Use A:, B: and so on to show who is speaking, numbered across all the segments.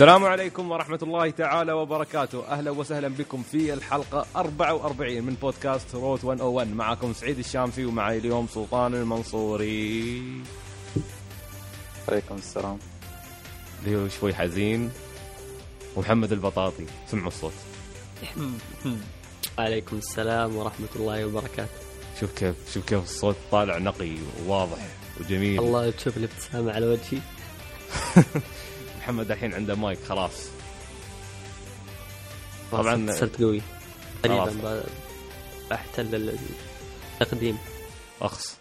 A: السلام عليكم ورحمة الله تعالى وبركاته. أهلا وسهلا بكم في الحلقة 44 من بودكاست روت 101 معكم سعيد الشامسي ومعي اليوم سلطان المنصوري.
B: عليكم السلام.
A: اللي هو شوي حزين. ومحمد البطاطي سمعوا الصوت.
C: عليكم السلام ورحمة الله وبركاته.
A: شوف كيف شوف كيف الصوت طالع نقي وواضح وجميل.
C: الله تشوف الابتسامة على وجهي.
A: محمد الحين عنده مايك خلاص.
C: طبعا صرت قوي. قريبا بحتل التقديم.
A: أخس.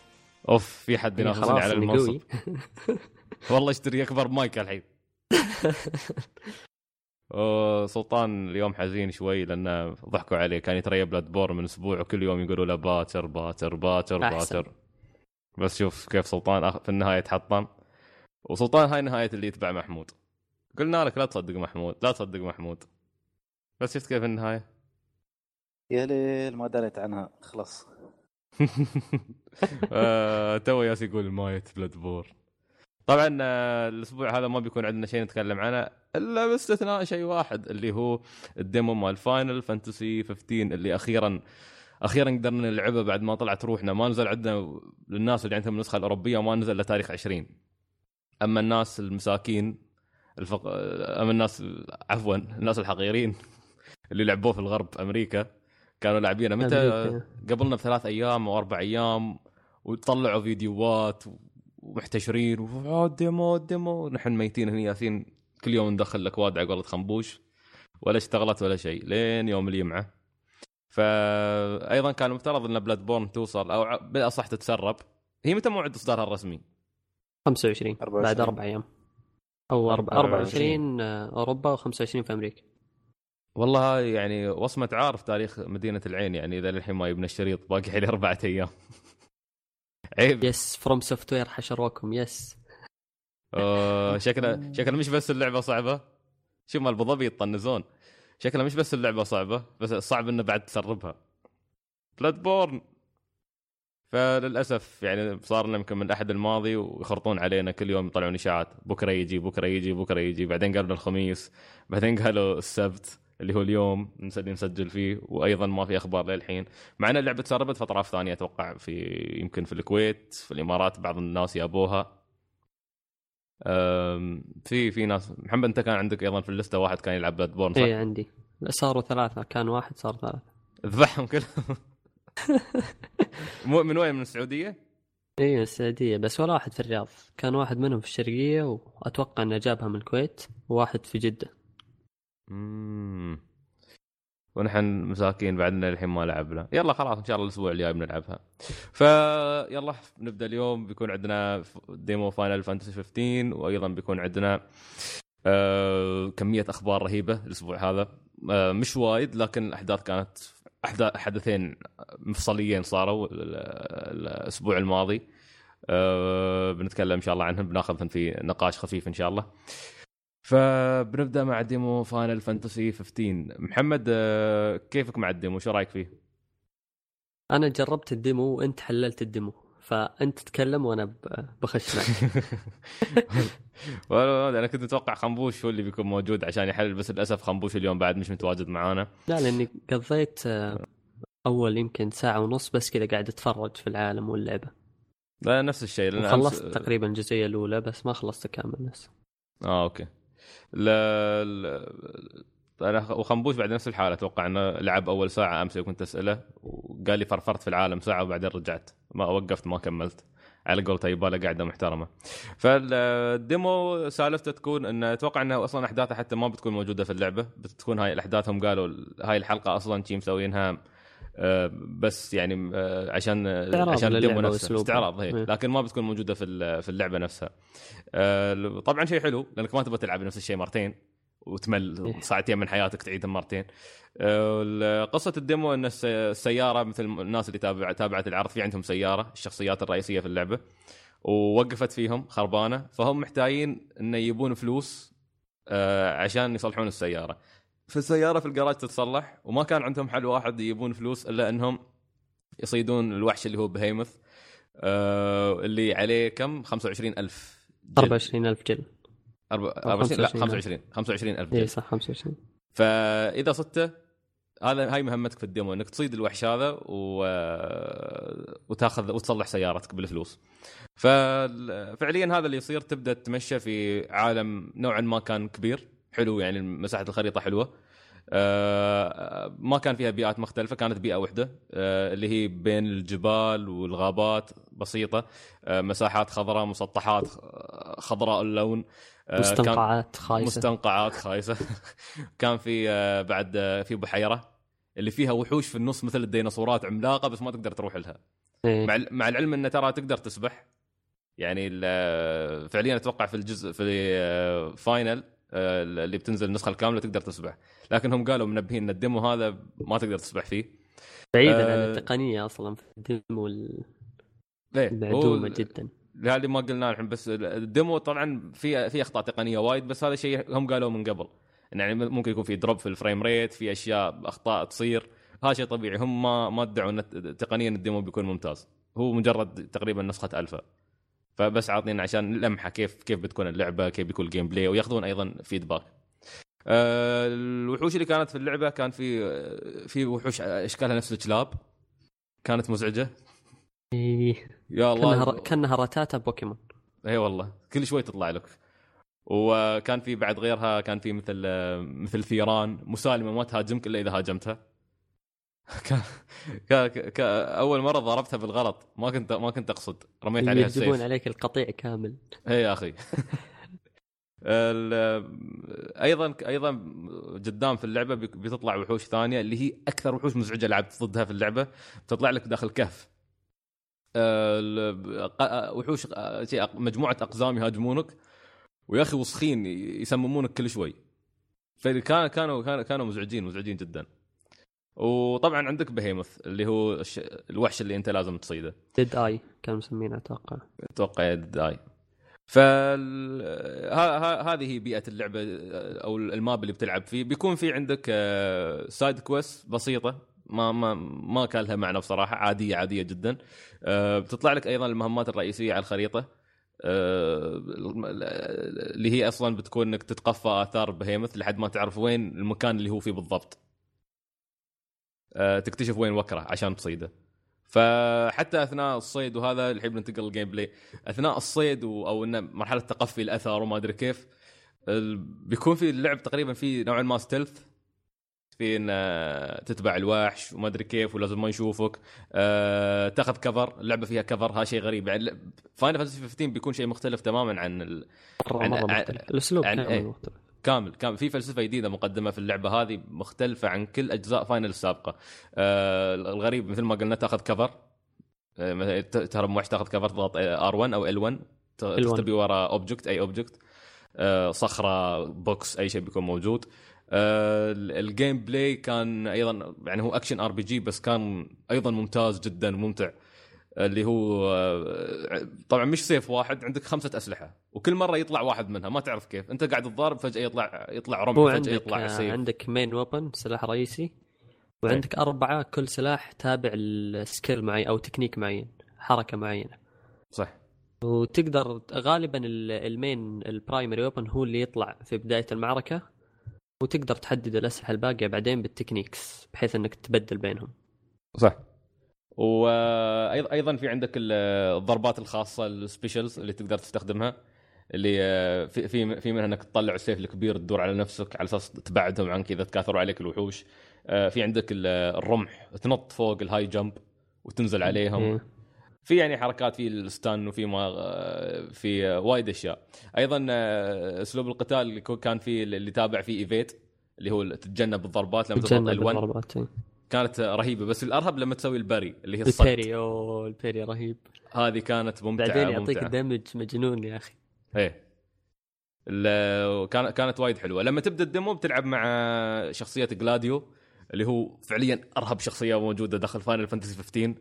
A: أوف في حد
C: يعني
A: ينافسني على المنصب والله اشتري أكبر مايك الحين. سلطان اليوم حزين شوي لأنه ضحكوا عليه. كان يتريى بلاد بور من أسبوع وكل يوم يقولوا له باكر باكر باكر
C: أحسن.
A: باكر بس شوف كيف سلطان في النهاية تحطم وسلطان هاي نهاية اللي يتبع محمود. قلنا لك لا تصدق محمود لا تصدق محمود. بس شفت كيف النهاية؟
B: يا ليل ما دريت عنها خلاص.
A: آه، توه ياس يقول ما يت بلاد بورن. طبعا آه، الأسبوع هذا ما بيكون عندنا شيء نتكلم عنه إلا باستثناء شيء واحد اللي هو ال demo مال فاينل فانتسي 15 اللي أخيرا أخيرا قدرنا نلعبه بعد ما طلعت روحنا. ما نزل عندنا للناس اللي عندهم النسخة الأوروبية ما نزل لتاريخ 20 أما الناس المساكين الفق... اما الناس عفوا الناس الحقيرين اللي لعبوه في الغرب أمريكا. كانوا لاعبينه. متى. قبلنا بثلاث أيام أو أربع أيام وطلعوا فيديوهات ومحتشرين ديمو ديمو. نحن ميتين هنا ياسين. كل يوم ندخل لك واد على قولة خنبوش. ولا اشتغلت ولا شيء لين يوم الجمعة. فايضا كان المفترض إن بلاد بورن توصل أو بالأصح تتسرب. هي متى موعد إصدارها الرسمي؟
C: 25 بعد
B: 24.
C: أربع أيام. أو أربع- 24 آه، أوروبا و25 في أمريكا.
A: والله يعني وصمة عار في تاريخ مدينة العين يعني إذا للحين ما يبنى الشريط باقي حيلي أربعة أيام. عيب.
C: بس فروم سوفت وير حشروكم
A: بس شكله شكله مش بس اللعبة صعبة. شوف مال أبو ظبي يطنزون. شكله مش بس اللعبة صعبة بس صعب إنه بعد تسربها. بلاد بورن فللأسف يعني صار لنا يمكن من الاحد الماضي ويخرطون علينا كل يوم يطلعون إشاعات. بكرة يجي بكرة يجي بكرة يجي. بعدين قالوا الخميس بعدين قالوا السبت اللي هو اليوم اللي نسجل فيه. وأيضا ما في أخبار للحين. مع إن اللعبة تسربت في أطراف ثانية أتوقع في يمكن في الكويت في الإمارات بعض الناس يابوها. في في ناس. محمد أنت كان عندك أيضا في اللستة واحد كان يلعب بلاد بورن صح؟
C: إيه عندي. صاروا ثلاثة. كان واحد صار ثلاثة.
A: ذبحهم كلهم. مو- من وين؟ من السعودية؟
C: إيه السعودية. بس ولا واحد في الرياض. كان واحد منهم في الشرقية وأتوقع أنه جابها من الكويت وواحد في جدة.
A: مم. ونحن مساكين بعدنا الحين ما لعبنا. يلا خلاص إن شاء الله الأسبوع الجاي بنلعبها. فيلا نبدأ اليوم. بيكون عندنا demo فاينل فانتسي 15 وأيضا بيكون عندنا آه كمية أخبار رهيبة الأسبوع هذا. آه مش وايد لكن الأحداث كانت أحدا- حدثين مفصليين صاروا ال- ال- الأسبوع الماضي. آه بنتكلم إن شاء الله عنهم بناخذهم في نقاش خفيف إن شاء الله. فبنبدأ مع demo فاينل فانتسي 15 محمد آه، كيفك مع ال demo؟ شو رأيك فيه؟
C: أنا جربت ال demo وأنت حللت ال demo. فأنت تتكلم وأنا ب- بخش معك.
A: والله أنا كنت متوقع خنبوش هو اللي بيكون موجود عشان يحلل بس للأسف خنبوش اليوم بعد مش متواجد معانا.
C: لا لأني قضيت آه، أول يمكن ساعة ونص بس كذا قاعد أتفرج في العالم واللعبة.
A: لا نفس الشيء لأن
C: وخلصت
A: أمس...
C: تقريبا الجزئية الأولى بس ما خلصت كامل لسه
A: آه أوكي. لا أنا وخنبوش بعد نفس الحالة أتوقع إنه لعب أول ساعة أمس كنت اساله وقال لي فرفرت في العالم ساعة وبعدين رجعت. ما وقفت ما كملت. على قولته يباله قاعدة محترمة. فال demo سالفته تكون إنه أتوقع إنه أصلا أحداثه حتى ما بتكون موجودة في اللعبة. بتكون هاي الاحداث هم قالوا هاي الحلقة أصلا شي مسوينها آه، بس يعني آه، عشان عشان ال
C: demo
A: نفسه. استعراض هي
C: إيه.
A: لكن ما بتكون موجودة في في اللعبة نفسها. آه، طبعا شيء حلو لأنك ما تبغى تلعب نفس الشيء مرتين. وتمل
C: إيه.
A: ساعتين من حياتك تعيدهم مرتين آه، قصة ال demo إن الس- السيارة مثل الناس اللي تابع تابعت العرض في عندهم سيارة الشخصيات الرئيسية في اللعبة ووقفت فيهم خربانة فهم محتاجين انه يبون فلوس آه، عشان يصلحون السيارة فالسياره في الجراج تتصلح وما كان عندهم حل واحد يبون فلوس إلا إنهم يصيدون الوحش اللي هو بهيمث آه، اللي عليه كم 25000 جلد.
C: 24000 جل
A: أربع- 24 لا
C: 25.
A: 25 25 ألف
C: اي
A: جلد
C: صح 25
A: فإذا صدته هذا هاي مهمتك في الديمو إنك تصيد الوحش هذا و... وتاخذ وتصلح سيارتك بالفلوس. ففعليا هذا اللي يصير تبدأ تتمشى في عالم نوعا ما كان كبير حلو يعني مساحه الخريطة حلوة. آه، ما كان فيها بيئات مختلفة كانت بيئة واحدة آه، اللي هي بين الجبال والغابات بسيطة آه، مساحات خضراء مسطحات آه، خضراء اللون آه،
C: مستنقعات خايسة.
A: مستنقعات خايسة. كان في آه، بعد آه، في بحيره اللي فيها وحوش في النص مثل الديناصورات عملاقة بس ما تقدر تروح لها.
C: إيه.
A: مع مع العلم إن ترى تقدر تسبح. يعني فعليا أتوقع في الجزء في آه، فاينل آه، اللي بتنزل النسخة الكاملة تقدر تسبح. لكن هم قالوا منبهين إن ال demo هذا ما تقدر تسبح فيه.
C: بعيدا
A: آه،
C: عن التقنية أصلا في ال
A: demo؟ هو
C: المعدومه جدا.
A: هذه ما قلنا الحين بس ال demo طبعا في في أخطاء تقنية وايد بس هذا شيء هم قالوا من قبل. يعني ممكن يكون في drop في ال frame rate في أشياء أخطاء تصير. هذا شيء طبيعي. هم ما ما ادعوا إن تقنيا ال demo بيكون ممتاز. هو مجرد تقريبا نسخة ألفا. فبس عاطينا عشان لمحة كيف كيف بتكون اللعبة كيف بيكون ال gameplay وياخذون أيضا feedback آه، الوحوش اللي كانت في اللعبة كان في في وحوش أشكالها نفس الكلاب كانت مزعجة.
C: إيه.
A: يا
C: كأنها
A: الله
C: ر- كأنها راتاتا بوكيمون.
A: اي والله. كل شوي تطلع لك. وكان في بعد غيرها كان في مثل مثل ثيران. مسالمة ما تهاجمك إلا إذا هاجمتها. كان كان أول مرة ضربتها بالغلط. ما كنت ما كنت أقصد. رميت عليها
C: يجيبون
A: السيف
C: عليك القطيع كامل.
A: اي يا أخي. أيضا أيضا قدام في اللعبة بتطلع وحوش ثانية اللي هي أكثر وحوش مزعجة لعبت ضدها في اللعبة. بتطلع لك داخل كهف. وحوش آه، شيء أق- مجموعة أقزام يهاجمونك ويا أخي وسخين يسممونك كل شوي. فكان كانوا كانوا مزعجين مزعجين جدا. وطبعا عندك بهيموث اللي هو الش- الوحش اللي أنت لازم تصيده.
C: Deadeye كانوا مسمينه
A: أتوقع. أتوقع فال ها- ها- هذه بيئة اللعبة أو ال map اللي بتلعب فيه. بيكون في عندك آه، side quest بسيطة. ما ما ما كان لها معنى بصراحة عادية عادية جدا. آه، بتطلع لك أيضا المهمات الرئيسية على الخريطة. آه، اللي هي أصلا بتكون إنك تتقفى آثار بهيمث لحد ما تعرف وين المكان اللي هو فيه بالضبط. آه، تكتشف وين وكرة عشان تصيده. فحتى أثناء الصيد وهذا الحين بننتقل لل gameplay أثناء الصيد أو إنه مرحلة تقفي الآثار وما أدري كيف بيكون في اللعب تقريبا في نوعا ما stealth في ان آه، تتبع الوحش وما أدري كيف ولازم ما يشوفك. أه تاخذ cover اللعبه فيها cover هذا شيء غريب. يعني فاينل فانتسي 15 بيكون شيء مختلف تماما عن ال... عن-
C: مرة
A: عن-
C: الأسلوب
A: عن-
C: كامل
A: إيه.
C: مختلف.
A: كامل كامل. في فلسفة جديدة مقدمة في اللعبة هذه مختلفة عن كل أجزاء فاينل السابقة. آه الغريب مثل ما قلنا تاخذ cover ت- تهرب وحش تاخذ cover تضغط R1 أو L1 تختبي ورا object أي object آه صخرة box أي شيء بيكون موجود. ال gameplay كان أيضا يعني هو action RPG بس كان أيضا ممتاز جدا ممتع اللي هو آه، طبعا مش سيف واحد عندك خمسة أسلحة وكل مرة يطلع واحد منها ما تعرف كيف. أنت قاعد تضارب فجأة يطلع يطلع رمح
C: فجأة
A: يطلع
C: آه،
A: سيف
C: عندك main weapon سلاح رئيسي
A: إيه.
C: وعندك أربعة كل سلاح تابع ال skill معين أو تكنيك معين حركة معينة.
A: صح.
C: وتقدر غالبا ال- ال main ال primary weapon هو اللي يطلع في بداية المعركة. وتقدر تحدد الأسلحة الباقية بعدين بال techniques بحيث أنك تبدل بينهم.
A: صح. وأيضا أيضا في عندك ال- الضربات الخاصة ال specials اللي تقدر تستخدمها اللي آه، في في في منها إنك تطلع السيف الكبير تدور على نفسك على أساس تبعدهم عنك إذا تكاثروا عليك الوحوش. آه، في عندك ال- الرمح تنط فوق ال high jump وتنزل عليهم.
C: إيه.
A: في يعني حركات في الستان وفي ما آه، في آه، وايد أشياء. أيضا آه، أسلوب القتال اللي كان فيه اللي تابع فيه evade اللي هو تتجنب الضربات لما تضغط
C: تجنب
A: L1
C: الضربات إيه.
A: كانت رهيبة. بس الأرهب لما تسوي ال parry اللي هي الصد.
C: ال parry أوه ال parry رهيب.
A: هذه كانت ممتعة
C: بعدين يعطيك. damage مجنون يا أخي.
A: إيه. ال- كان- كانت وايد حلوة. لما تبدأ ال demo بتلعب مع شخصية جلاديو اللي هو فعليا أرهب شخصية موجودة داخل فاينل فانتسي 15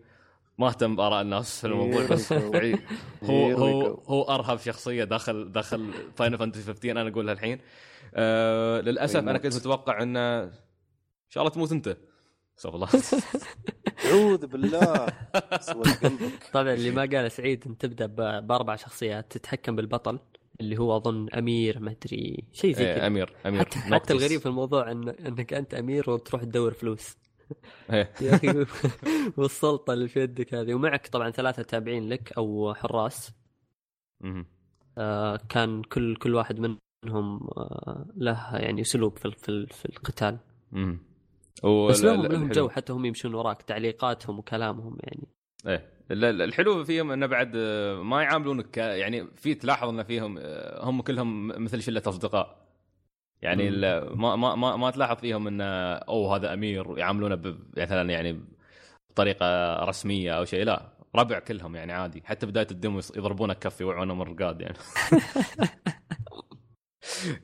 A: ما اهتم بآراء الناس في الموضوع. بس فعليا هو هو. هو أرهب شخصية داخل داخل فاينل فانتسي 15 أنا أقولها الحين. آه للأسف أنا
B: يموت.
A: كنت متوقع انه إن شاء الله تموت أنت. استغفر الله.
B: أعوذ بالله.
C: طبعا اللي ما قال سعيد أن تبدأ ب- بأربع شخصيات تتحكم بالبطل اللي هو أظن أمير ما أدري شيء زي
A: إيه
C: كذا.
A: أمير أمير.
C: حتى. حتى الغريب في الموضوع إن إنك أنت أمير وتروح تدور فلوس.
A: إيه.
C: يا أخي والسلطة اللي في يدك هذه. ومعك طبعا ثلاثة تابعين لك أو حراس. آه، كان كل كل واحد منهم آه، له يعني اسلوب في في, في القتال.
A: مهم.
C: بس لهم لهم جو حتى هم يمشون وراك تعليقاتهم وكلامهم يعني.
A: إيه. ال- ال- الحلو فيهم إنه بعد آه، ما يعاملونك يعني في تلاحظ ان فيهم آه، هم كلهم مثل شلة أصدقاء. يعني ما ما ما, ما تلاحظ فيهم انه أوه هذا أمير يعاملونه ب- مثلا يعني بطريقة رسمية أو شيء. لا ربع كلهم يعني عادي. حتى بداية الدم يضربونك كف يوعونه من الرقاد يعني.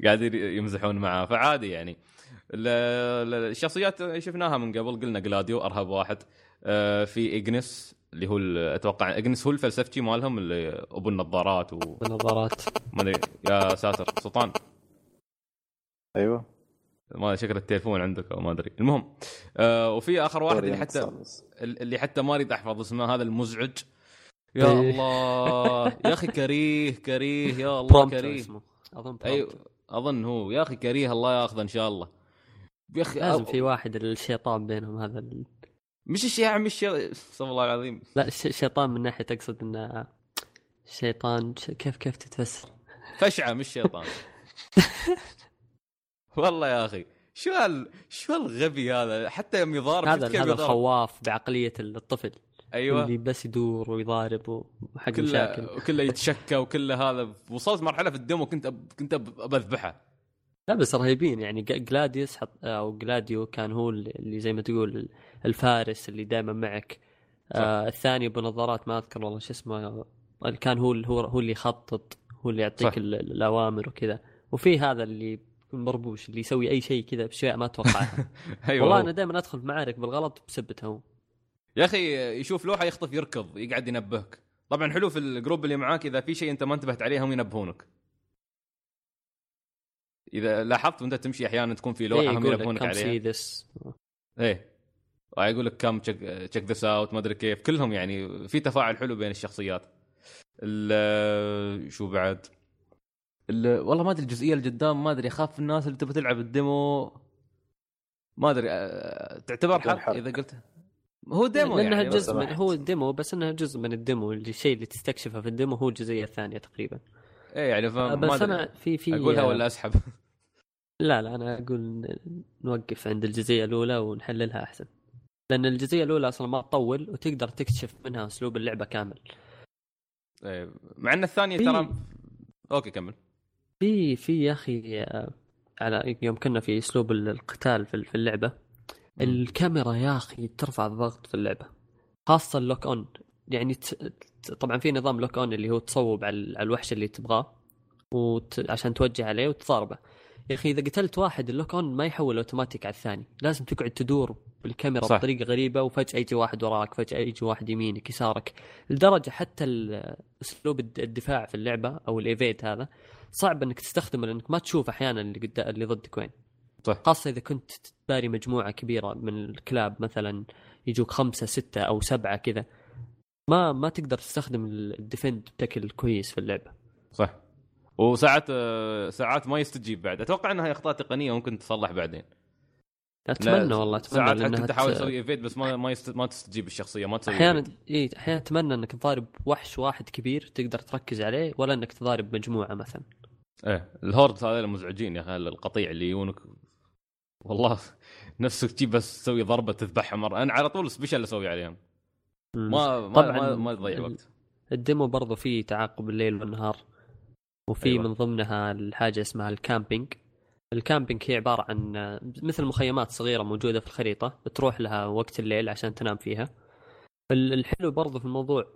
A: قاعدين يمزحون معاه. فعادي يعني. ال- ال- الشخصيات شفناها من قبل. قلنا جلاديو ارهب واحد. آه، في إجنس اللي هو أتوقع إجنس هو الفلسفتي مالهم اللي أبو النظارات وما
C: بالنظارات
A: أدري. يا ساتر سلطان.
B: أيوه
A: ما شكل التليفون عندك أو ما أدري المهم آه وفي آخر واحد اللي حتى. اللي حتى ما أريد أحفظ اسمه هذا المزعج يا
C: إيه.
A: الله يا أخي كريه كريه يا الله كريه أظن
C: أيوه.
A: أظن هو يا أخي كريه الله ياخذه إن شاء الله يا أخي
C: لازم في واحد الشيطان بينهم هذا ال...
A: مش الشيعة مش استغفر الله العظيم
C: لا الش- الشيطان من ناحية اقصد إنه شيطان. كيف كيف تتفسر؟
A: فشعة مش شيطان والله يا أخي شو هال شو هالغبي هذا؟ حتى يوم يضارب
C: هذا هذا؟ الخواف بعقلية الطفل.
A: أيوه.
C: اللي بس يدور ويضارب وحق
A: كله
C: مشاكل.
A: كله يتشكى وكله هذا. وصلت مرحلة في الدمو كنت أب... كنت. بذبحه
C: لا بس رهيبين يعني. جلاديوس حط أو جلاديو كان هو اللي زي ما تقول الفارس اللي دائما معك. آه الثاني بنظارات ما أذكر والله شو اسمه. كان هو هو هو اللي يخطط هو اللي يعطيك الأوامر وكذا. وفي هذا اللي مربوش اللي يسوي أي شيء كذا باشياء ما توقعها
A: أيوه
C: والله. أنا دائما أدخل في معارك بالغلط بسبته هو.
A: يا أخي يشوف لوحة يخطف يركض يقعد ينبهك. طبعا حلو في ال group اللي معاك إذا في شيء أنت ما انتبهت عليه هم ينبهونك. إذا لاحظت وأنت تمشي أحيانا تكون في لوحة
C: إيه،
A: هم ينبهونك عليها. إيه. يقول لك come check this out ما أدري كيف. كلهم يعني في تفاعل حلو بين الشخصيات. ال- شو بعد؟ والله ما أدري الجزئية اللي قدام ما أدري أخاف الناس اللي تبغى تلعب ال demo. ما أدري أه، تعتبر حرق
B: حرق.
A: إذا قلت. هو demo
C: لأنها
A: يعني
C: جزء من. هو ال demo بس إنها جزء من ال demo. اللي الشيء اللي تستكشفه في ال demo هو الجزئية الثانية تقريبا.
A: إيه يعني فما
C: بس
A: أدري.
C: أنا في في
A: أقولها ولا أسحب؟
C: لا لا أنا أقول نوقف عند الجزئية الأولى ونحللها أحسن. لأن الجزئية الأولى أصلا ما تطول وتقدر تكتشف منها أسلوب اللعبة كامل.
A: إيه، مع إن
C: الثانية
A: ترى okay كمل.
C: في في يا أخي آه، على يوم كنا في أسلوب ال- القتال في اللعبة. الكاميرا يا أخي ترفع الضغط في اللعبة خاصة ال lock on يعني ت... طبعا في نظام lock on اللي هو تصوب على ال- على الوحش اللي تبغاه وت... عشان توجه عليه وتضاربه يا أخي إذا قتلت واحد ال lock on ما يحول اوتوماتيك على الثاني. لازم تقعد تدور بالكاميرا
A: صح.
C: بطريقة غريبة وفجأة يجي واحد وراك فجأة يجي واحد يمينك يسارك. لدرجة حتى أسلوب الد- الدفاع في اللعبة أو ال evade هذا صعب إنك تستخدمه لأنك ما تشوف أحيانا اللي قد... اللي ضدك وين.
A: صح.
C: خاصة إذا كنت تباري مجموعة كبيرة من الكلاب مثلا يجوك خمسة ستة أو سبعة كذا ما ما تقدر تستخدم ال defend بشكل كويس في اللعبة.
A: صح. وساعات ساعات ما يستجيب بعد. أتوقع إنها أخطاء تقنية ممكن تصلح بعدين. أتمنى
C: والله أتمنى
A: ساعات حتى
C: لأنها
A: تحاول تسوي evade بس ما ما, يست... ما تستجيب الشخصية ما تسوي أحيانا.
C: إي أحيانا أتمنى إنك تضارب وحش واحد كبير تقدر تركز عليه ولا إنك تضارب مجموعة مثلا.
A: إيه ال horde هذول مزعجين يا أخي القطيع اللي يجونك. والله نفسك تجيب بس تسوي ضربة تذبحها مرة. أنا على طول special أسوي عليهم. ما ما
C: طبعاً
A: ما, ما تضيع وقت.
C: ال demo برضو فيه تعاقب الليل والنهار وفي
A: أيوة.
C: من ضمنها الحاجة اسمها ال camping. ال camping هي عبارة عن مثل مخيمات صغيرة موجودة في الخريطة تروح لها وقت الليل عشان تنام فيها. ال- الحلو برضو في الموضوع ال-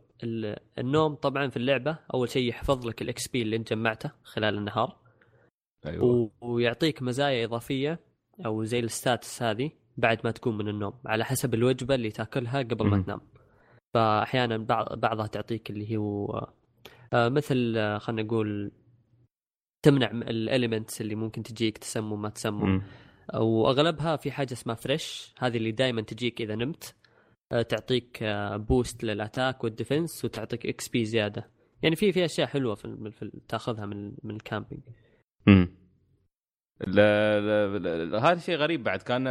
C: النوم طبعا في اللعبة أول شيء يحفظ لك ال XP اللي أنت جمعته خلال النهار.
A: أيوه.
C: و... ويعطيك مزايا إضافية أو زي ال stats هذه بعد ما تقوم من النوم على حسب الوجبة اللي تأكلها قبل ما. تنام. فاحيانا بعض بعضها تعطيك اللي هو آه، مثل آه، خلينا نقول تمنع ال ailments اللي ممكن تجيك تسمم ما تسمم
A: مم.
C: وأغلبها في حاجة اسمها fresh هذه اللي دائما تجيك إذا نمت. تعطيك boost لل attack وال defense وتعطيك XP زيادة. يعني في في أشياء حلوة في, ال- في تأخذها من من ال camping
A: امم لا لا لا لا هذا شيء غريب بعد. كان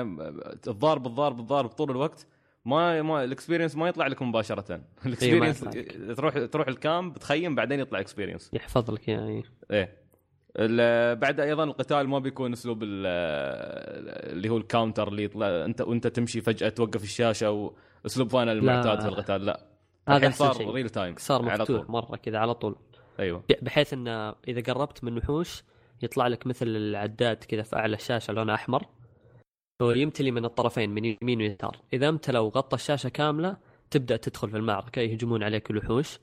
A: الضارب الضارب الضارب طول الوقت. ما ما ال experience ما يطلع لك مباشرة. ال experience
C: يطلع لك.
A: تروح تروح ال camp تخيم بعدين يطلع experience
C: يحفظ لك يعني.
A: إيه. بعد أيضا القتال ما بيكون أسلوب ال- اللي هو ال encounter اللي يطلع انت وأنت تمشي فجأة توقف الشاشة وأسلوب Final المعتاد في القتال. لا.
C: هذا
A: صار. real time
C: صار
A: على
C: مفتوح
A: طول.
C: مرة كذا على طول. أيوه. بحيث انه إذا قربت من وحوش يطلع لك مثل العداد كذا في أعلى الشاشة لونه أحمر. هو يمتلي من الطرفين من يمين ويسار. إذا امتلى وغطى الشاشة كاملة تبدأ تدخل في المعركة يهجمون عليك الوحوش.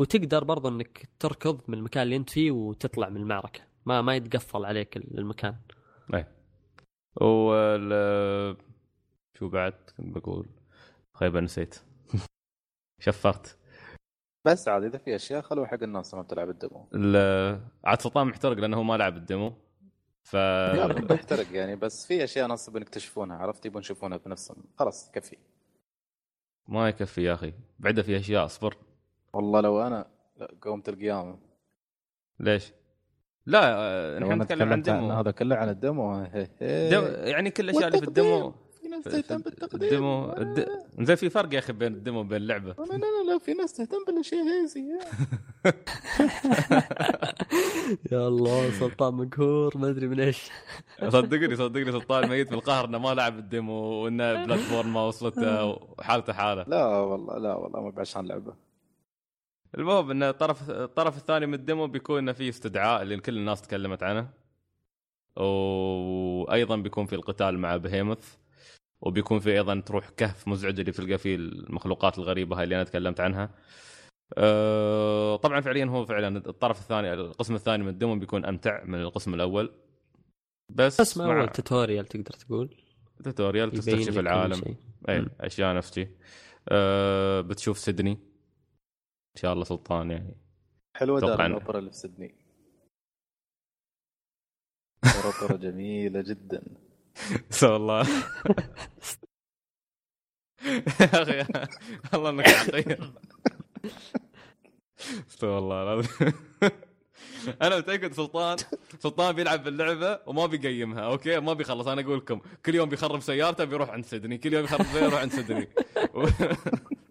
C: وتقدر برضو إنك تركض من المكان اللي أنت فيه وتطلع من المعركة. ما ما يتقفل عليك المكان.
A: وال شو بعد كنت بقول؟ خيبة نسيت. شفرت.
B: بس عاد إذا في أشياء خلوها حق الناس لما تلعب الدمو.
A: ال- عاد سلطان محترق لأنه هو ما لعب الديمو ف
B: يحترق يعني بس في أشياء ناس يبون يكتشفونها عرفت؟ يبون يشوفونها بنفسهم. خلاص كفي.
A: ما يكفي يا أخي. بعده في أشياء اصبر.
B: والله لو أنا قومت القيامة.
A: ليش؟ لا نحن نتكلم عن demo
B: هذا كله عن.
A: دم... يعني كل الاشياء اللي في ال demo
B: في ناس تهتم بالتقديم
A: ال demo الد... زين في فرق يا أخي بين ال demo وبين اللعبة.
B: لا لا لا, في ناس تهتم بالأشياء هيزي
C: يا الله سلطان مقهور ما أدري من إيش.
A: صدقني صدقني سلطان ميت بالقهر إنه ما لعب ال demo وإنه platform ما وصلته وحالته حاله.
B: لا والله لا والله ما بعشان لعبة.
A: المهم إن الطرف الطرف الثاني من ال demo بيكون انه في استدعاء اللي كل الناس تكلمت عنه. وأيضا بيكون في القتال مع Behemoth. وبيكون في أيضا تروح كهف مزعج اللي تلقى فيه المخلوقات الغريبة هاي اللي أنا تكلمت عنها. أه طبعا فعليا هو فعلا الطرف الثاني القسم الثاني من ال demo بيكون أمتع من القسم الأول. بس,
C: ما اول tutorial تقدر تقول. tutorial
A: تستكشف العالم. اي. أشياء نفس شي. أه بتشوف سيدني. إن شاء الله سلطان يعني.
B: حلوة دار الأوبرا اللي في سيدني. اوبرا جميلة جدا.
A: So الله يا أخي والله إنك حقير استغفر الله العظيم. أنا متأكد سلطان سلطان بيلعب باللعبه وما بيقيمها أوكي؟ ما بيخلص. أنا أقول لكم كل يوم بيخرب سيارته بيروح عند سيدني كل يوم يخرب سيارته يروح عند سيدني.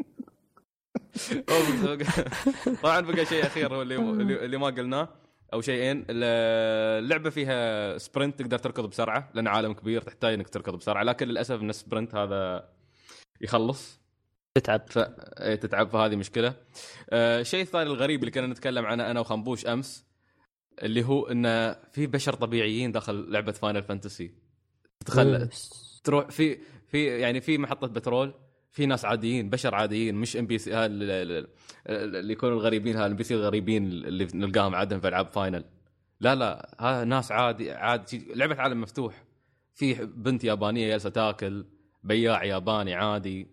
A: طبعا بقى شيء أخير هو اللي اللي ما قلناه أو شيئين. اللعبة فيها sprint تقدر تركض بسرعة لأن عالم كبير تحتاج إنك تركض بسرعة. لكن للأسف إن ال sprint هذا يخلص.
C: تتعب.
A: ف... إيه، تتعب فهذه مشكلة. آه، الشيء الثاني الغريب اللي كنا نتكلم عنه أنا وخنبوش أمس اللي هو إن في بشر طبيعيين داخل لعبة Final Fantasy. تخيل.
C: بس.
A: تروح في في يعني في محطة بترول في ناس عاديين بشر عاديين مش NPC اللي يكونوا الغريبين ال NPC الغريبين اللي نلقاهم عادة في ألعاب Final لا لا ها ناس عادي عادي لعبة عالم مفتوح. في بنت يابانية جالسة تاكل بياع ياباني عادي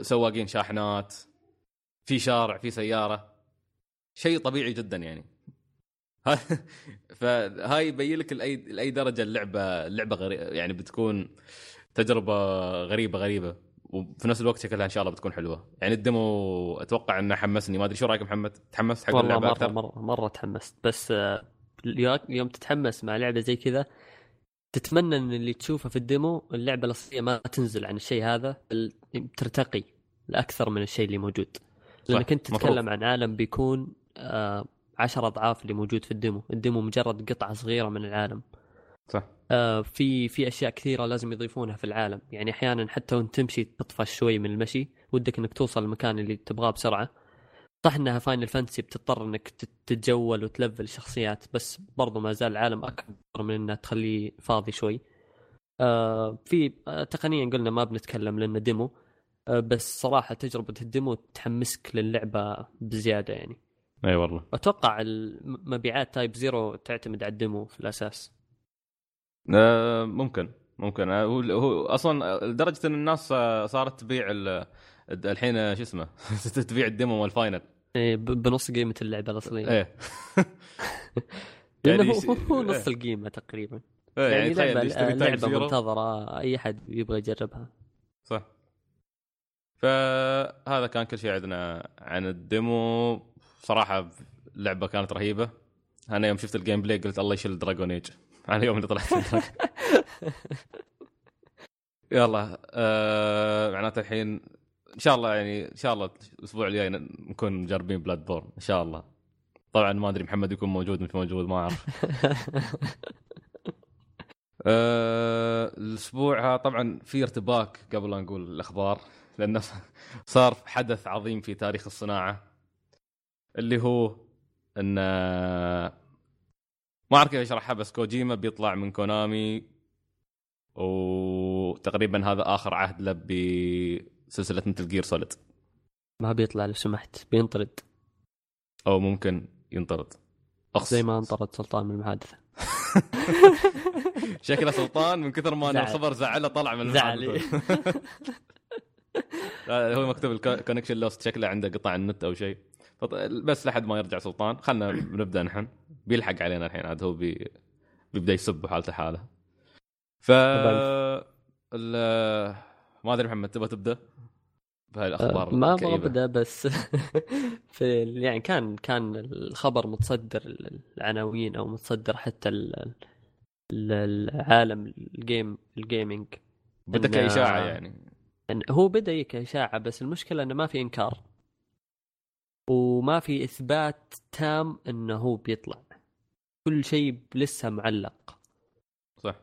A: سواقين شاحنات في شارع في سيارة. شيء طبيعي جدا يعني. ها- فهاي يبين لك لاي لاي درجة اللعبة اللعبة غري... يعني بتكون تجربة غريبة غريبة. وفي نفس الوقت شكلها إن شاء الله بتكون حلوة. يعني ال demo أتوقع إنه حمسني. ما أدري شو رأيك محمد؟ تحمست حق اللعبة
C: مرة
A: أكثر؟
C: مرة مرة تحمست. بس آه، يوم تتحمس مع لعبة زي كذا تتمنى إن اللي تشوفه في ال demo اللعبة الأصلية ما تنزل عن الشيء هذا بل ترتقي لأكثر من الشيء اللي موجود. لأنك أنت
A: مفروض.
C: تتكلم عن عالم بيكون آه عشر أضعاف اللي موجود في ال demo. ال demo مجرد قطعة صغيرة من العالم.
A: صح.
C: في في أشياء كثيرة لازم يضيفونها في العالم. يعني أحيانا حتى وأنت تمشي تطفش شوي من المشي ودك إنك توصل المكان اللي تبغاه بسرعة. صح إنها Final Fantasy بتضطر إنك تت- تتجول وتلفل الشخصيات بس برضو ما زال العالم أكبر من إنها تخليه فاضي شوي. آه في آه تقنيا قلنا ما بنتكلم لأنه demo آه بس صراحة تجربة ال demo تحمسك للعبة بزيادة يعني.
A: إي والله.
C: أتوقع المبيعات Type Zero تعتمد على ال demo في الأساس.
A: آه ممكن ممكن. آه، هو هو أصلا لدرجة إن الناس آه، صارت تبيع ال- الحين شو اسمه؟ تبيع ال demo
C: وال Final ب- بنص قيمة اللعبة الأصلية.
A: إيه.
C: لأنه
A: يعني
C: هو, هو نص
A: إيه.
C: القيمة تقريبا.
A: إيه،
C: يعني,
A: يعني
C: لعبه
A: Zero.
C: منتظرة أي احد يبغى يجربها.
A: صح. فهذا كان كل شيء عندنا عن ال demo. صراحة اللعبه كانت رهيبة. أنا يوم شفت ال gameplay قلت الله يشيل Dragon Age على يوم اللي طلعت يلا آه معناته الحين إن شاء الله يعني إن شاء الله الأسبوع الجاي نكون مجربين Bloodborne إن شاء الله. طبعا ما أدري محمد يكون موجود مش موجود ما أعرف. آه الأسبوع طبعا في ارتباك قبل لا نقول الأخبار لأنه صار حدث عظيم في تاريخ الصناعة اللي هو إن ما أعرف كيف اشرحها بس كوجيما بيطلع من كونامي وتقريبا هذا آخر عهد له بسلسلة Metal Gear Solid
C: ما بيطلع لو سمحت بينطرد.
A: أو ممكن ينطرد.
C: أخص. زي ما انطرد سلطان من المحادثة.
A: شكله سلطان من كثر ما الخبر زعله طلع من المحادثة. هو مكتوب ال connection lost شكله عنده قطع النت أو شيء. بس لحد ما يرجع سلطان. خلنا نبدأ نحن. بيلحق علينا الحين عاد هو بي... بيبدأ يسب حالته حاله ف ما أدري محمد تبغى تبدأ؟ بهاي الاخبار
C: أه ما أبدأ بس في يعني كان كان الخبر متصدر العناوين أو متصدر حتى العالم الجيم الجيمنج
A: بدأ كإشاعة يعني.
C: هو بدأ كإشاعة بس المشكلة إنه ما في إنكار. وما في إثبات تام إنه هو بيطلع. كل شيء لسه معلق.
A: صح.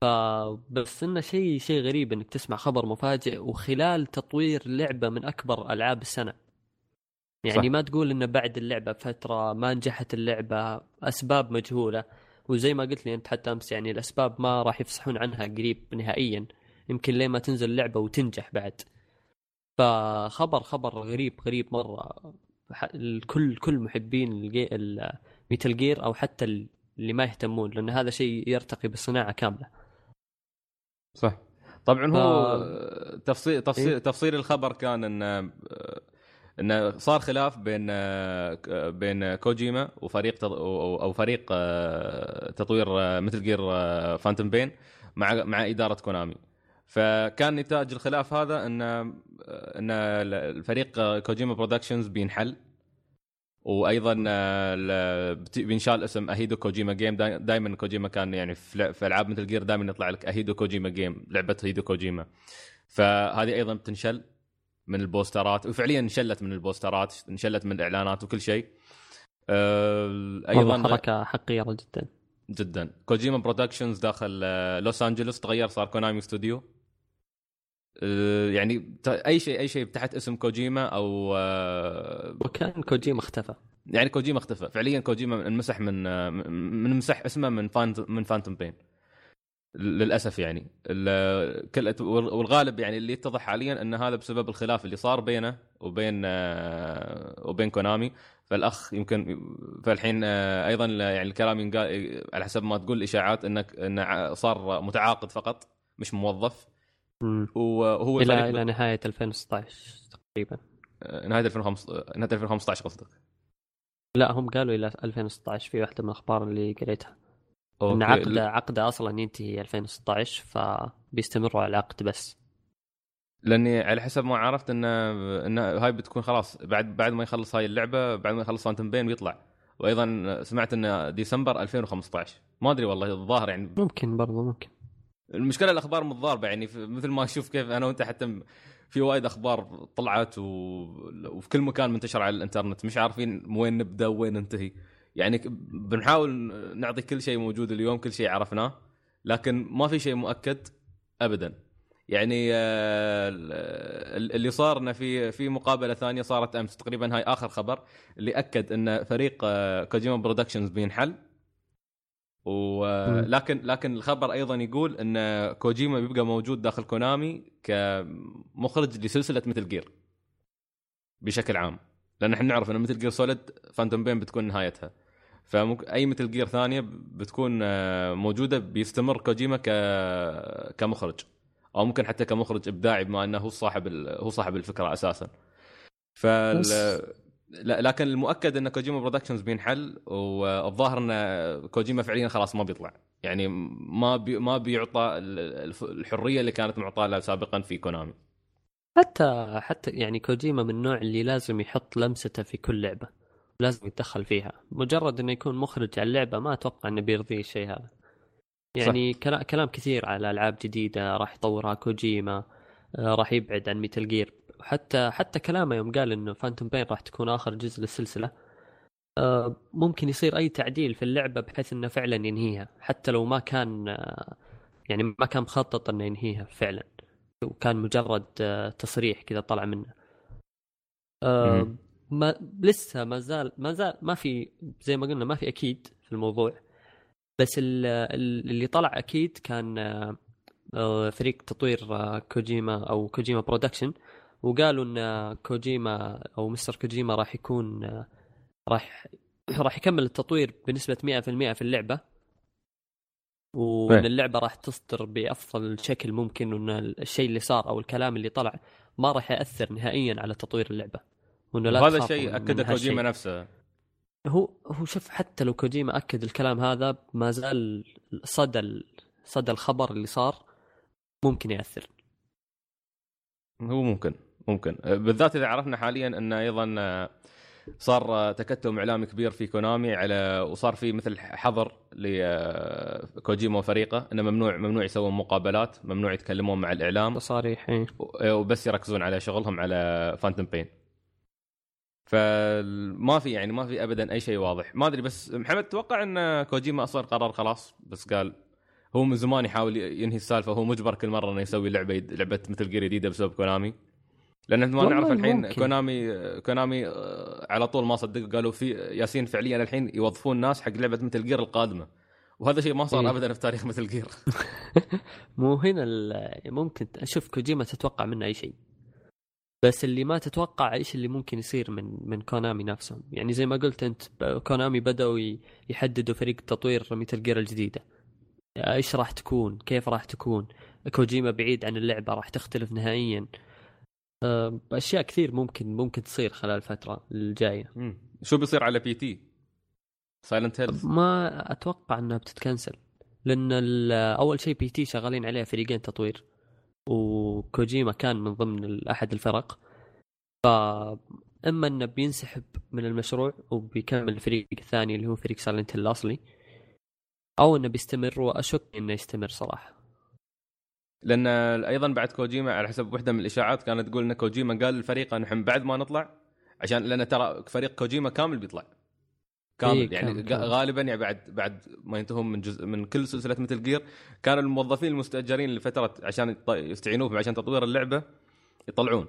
C: فبس إنه شيء شيء غريب إنك تسمع خبر مفاجئ وخلال تطوير لعبة من أكبر ألعاب السنة. يعني صح. ما تقول إنه بعد اللعبة فترة ما نجحت اللعبة أسباب مجهولة. وزي ما قلت لي أنت حتى أمس يعني الأسباب ما راح يفصحون عنها قريب نهائيا. يمكن لين ما تنزل اللعبة وتنجح بعد. فخبر خبر غريب غريب مرة. الكل كل محبين ال Metal Gear أو حتى اللي ما يهتمون لأن هذا شيء يرتقي بالصناعة كاملة.
A: صح. طبعا هو ف... تفصيل تفصيل إيه؟ تفصيل الخبر كان إن انه صار خلاف بين بين كوجيما وفريق أو فريق تطوير Metal Gear Phantom Pain مع مع إدارة كونامي. فكان نتاج الخلاف هذا إن إن الفريق Kojima Productions بينحل. وأيضا آه، بينشال اسم A Hideo Kojima Game دائما كوجيما كان يعني في ألعاب Metal Gear دائما يطلع لك A Hideo Kojima Game لعبة هيديو كوجيما. فهذه أيضا بتنشل من البوسترات وفعليا انشلت من البوسترات انشلت من الإعلانات وكل شيء.
C: آه، أيضا حركة حقيرة جدا.
A: جدا. Kojima Productions داخل آه، لوس انجلوس تغير صار Konami Studio آه، يعني أي شيء أي شيء تحت اسم كوجيما أو
C: آه، وكان كوجيما اختفى.
A: يعني كوجيما اختفى. فعليا كوجيما انمسح من من مسح اسمه من فانت من فانتوم بين. للأسف يعني. والغالب يعني اللي يتضح حاليا إن هذا بسبب الخلاف اللي صار بينه وبين وبين كونامي. فالأخ يمكن فالحين أيضا يعني الكلام ينقال على حسب ما تقول الإشاعات انك انه صار متعاقد فقط مش موظف.
C: وهو إلى إلى نهاية 2016 تقريبا.
A: آه، نهاية 2015 نهاية 2015 قصدك.
C: لا هم قالوا إلى 2016 في واحدة من الأخبار اللي قريتها. إن عقده عقده أصلا ينتهي 2016 فبيستمروا على العقد بس.
A: لأني على حسب ما عرفت ان إن هاي بتكون خلاص بعد بعد ما يخلص هاي اللعبة بعد ما يخلص فانتوم بين بيطلع. وأيضا سمعت إن ديسمبر 2015 ما أدري والله الظاهر يعني.
C: ممكن برضه ممكن.
A: المشكلة الأخبار متضاربة يعني مثل ما أشوف كيف أنا وأنت حتى في وايد أخبار طلعت و... وفي كل مكان منتشرة على الإنترنت مش عارفين وين نبدأ وين ننتهي. يعني بنحاول نعطي كل شيء موجود اليوم كل شيء عرفناه لكن ما في شيء مؤكد ابدا. يعني آه، اللي صار إنه في في مقابلة ثانية صارت أمس تقريبا هاي آخر خبر اللي أكد إن فريق آه، Kojima Productions بينحل. ولكن لكن الخبر أيضا يقول إن كوجيما بيبقى موجود داخل كونامي كمخرج لسلسلة Metal Gear بشكل عام. لأن إحنا نعرف إن Metal Gear Solid Phantom Pain بتكون نهايتها. فممكن أي Metal Gear ثانية بتكون آه، موجودة بيستمر كوجيما ك كمخرج. أو ممكن حتى كمخرج إبداعي بما إنه هو صاحب هو صاحب الفكرة أساسا. فال لكن المؤكد إن Kojima Productions بينحل والظاهر إن كوجيما فعليا خلاص ما بيطلع. يعني ما بي ما بيعطى الحرية اللي كانت معطاة له سابقا في كونامي.
C: حتى حتى يعني كوجيما من النوع اللي لازم يحط لمسته في كل لعبة. لازم يتدخل فيها. مجرد إنه يكون مخرج على اللعبة ما أتوقع إنه بيرضيه الشيء هذا. يعني كلا- كلام كثير على ألعاب جديدة راح يطورها كوجيما آه، راح يبعد عن Metal Gear حتى حتى كلامه يوم قال إنه Phantom Pain راح تكون آخر جزء للسلسلة. آه، ممكن يصير أي تعديل في اللعبة بحيث إنه فعلا ينهيها حتى لو ما كان آه، يعني ما كان مخطط إنه ينهيها فعلا وكان مجرد آه، تصريح كذا طلع منه. ما لسه ما زال ما زال ما في زي ما قلنا ما في أكيد في الموضوع بس ال- ال- اللي طلع أكيد كان فريق تطوير كوجيما أو Kojima Production. وقالوا إن كوجيما أو مستر كوجيما راح يكون راح راح يكمل التطوير بنسبة 100% في اللعبة. وإن
A: إيه.
C: اللعبة راح تصدر بأفضل شكل ممكن وإن الشيء اللي صار أو الكلام اللي طلع ما راح يأثر نهائيا على تطوير اللعبة. وإنه لا تخافوا
A: الشيء
C: أكده.
A: كوجيما نفسه.
C: هو هو شوف حتى لو كوجيما أكد الكلام هذا ما زال صدى صدى الخبر اللي صار ممكن يأثر.
A: هو ممكن. ممكن. أه، بالذات إذا عرفنا حاليا أن أيضا أه، صار أه، تكتم إعلامي كبير في كونامي على وصار في مثل حظر لكوجيما وفريقه إنه ممنوع ممنوع يسوون مقابلات ممنوع يتكلمون مع الإعلام.
C: تصاريح إيه.
A: وبس يركزون على شغلهم على Phantom Pain فما في يعني ما في ابدا أي شيء واضح. ما أدري بس محمد تتوقع إن كوجيما أصلا قرر خلاص؟ بس قال هو من زمان يحاول ينهي السالفة هو مجبر كل مرة إنه يسوي لعبة لعبة Metal Gear جديده بسبب كونامي. لأن ما نعرف الحين
C: ممكن.
A: كونامي كونامي آه، على طول ما صدقوا قالوا في ياسين فعليا الحين يوظفون ناس حق لعبة Metal Gear القادمة. وهذا شيء ما صار
C: إيه.
A: ابدا في تاريخ Metal Gear
C: مو هنا ممكن أشوف كوجيما تتوقع منه أي شيء. بس اللي ما تتوقع إيش اللي ممكن يصير من من كونامي نفسهم؟ يعني زي ما قلت أنت كونامي بدأوا يحددوا فريق تطوير Metal Gear الجديدة. إيش راح تكون؟ كيف راح تكون؟ كوجيما بعيد عن اللعبة راح تختلف نهائيا. أشياء كثير ممكن ممكن تصير خلال الفترة الجاية.
A: مم. شو بيصير على P.T.؟ Silent Hills
C: ما أتوقع إنها بتتكنسل لأن أول شيء P.T. شغالين عليها فريقين تطوير وكوجيما كان من ضمن أحد الفرق. ف إما إنه بينسحب من المشروع وبيكمل الفريق الثاني اللي هو فريق Silent Hill الأصلي أو إنه بيستمر وأشك إنه يستمر صراحة.
A: لأن أيضا بعد كوجيما على حسب واحدة من الإشاعات كانت تقول إن كوجيما قال للفريق إن إحنا بعد ما نطلع عشان لأن ترى فريق كوجيما كامل بيطلع. كامل
C: إيه،
A: يعني
C: كامل،.
A: غالبا يعني بعد بعد ما ينتهون من جزء من كل سلسلة مثل جير كانوا الموظفين المستأجرين لفترة عشان بهم عشان تطوير اللعبة يطلعون.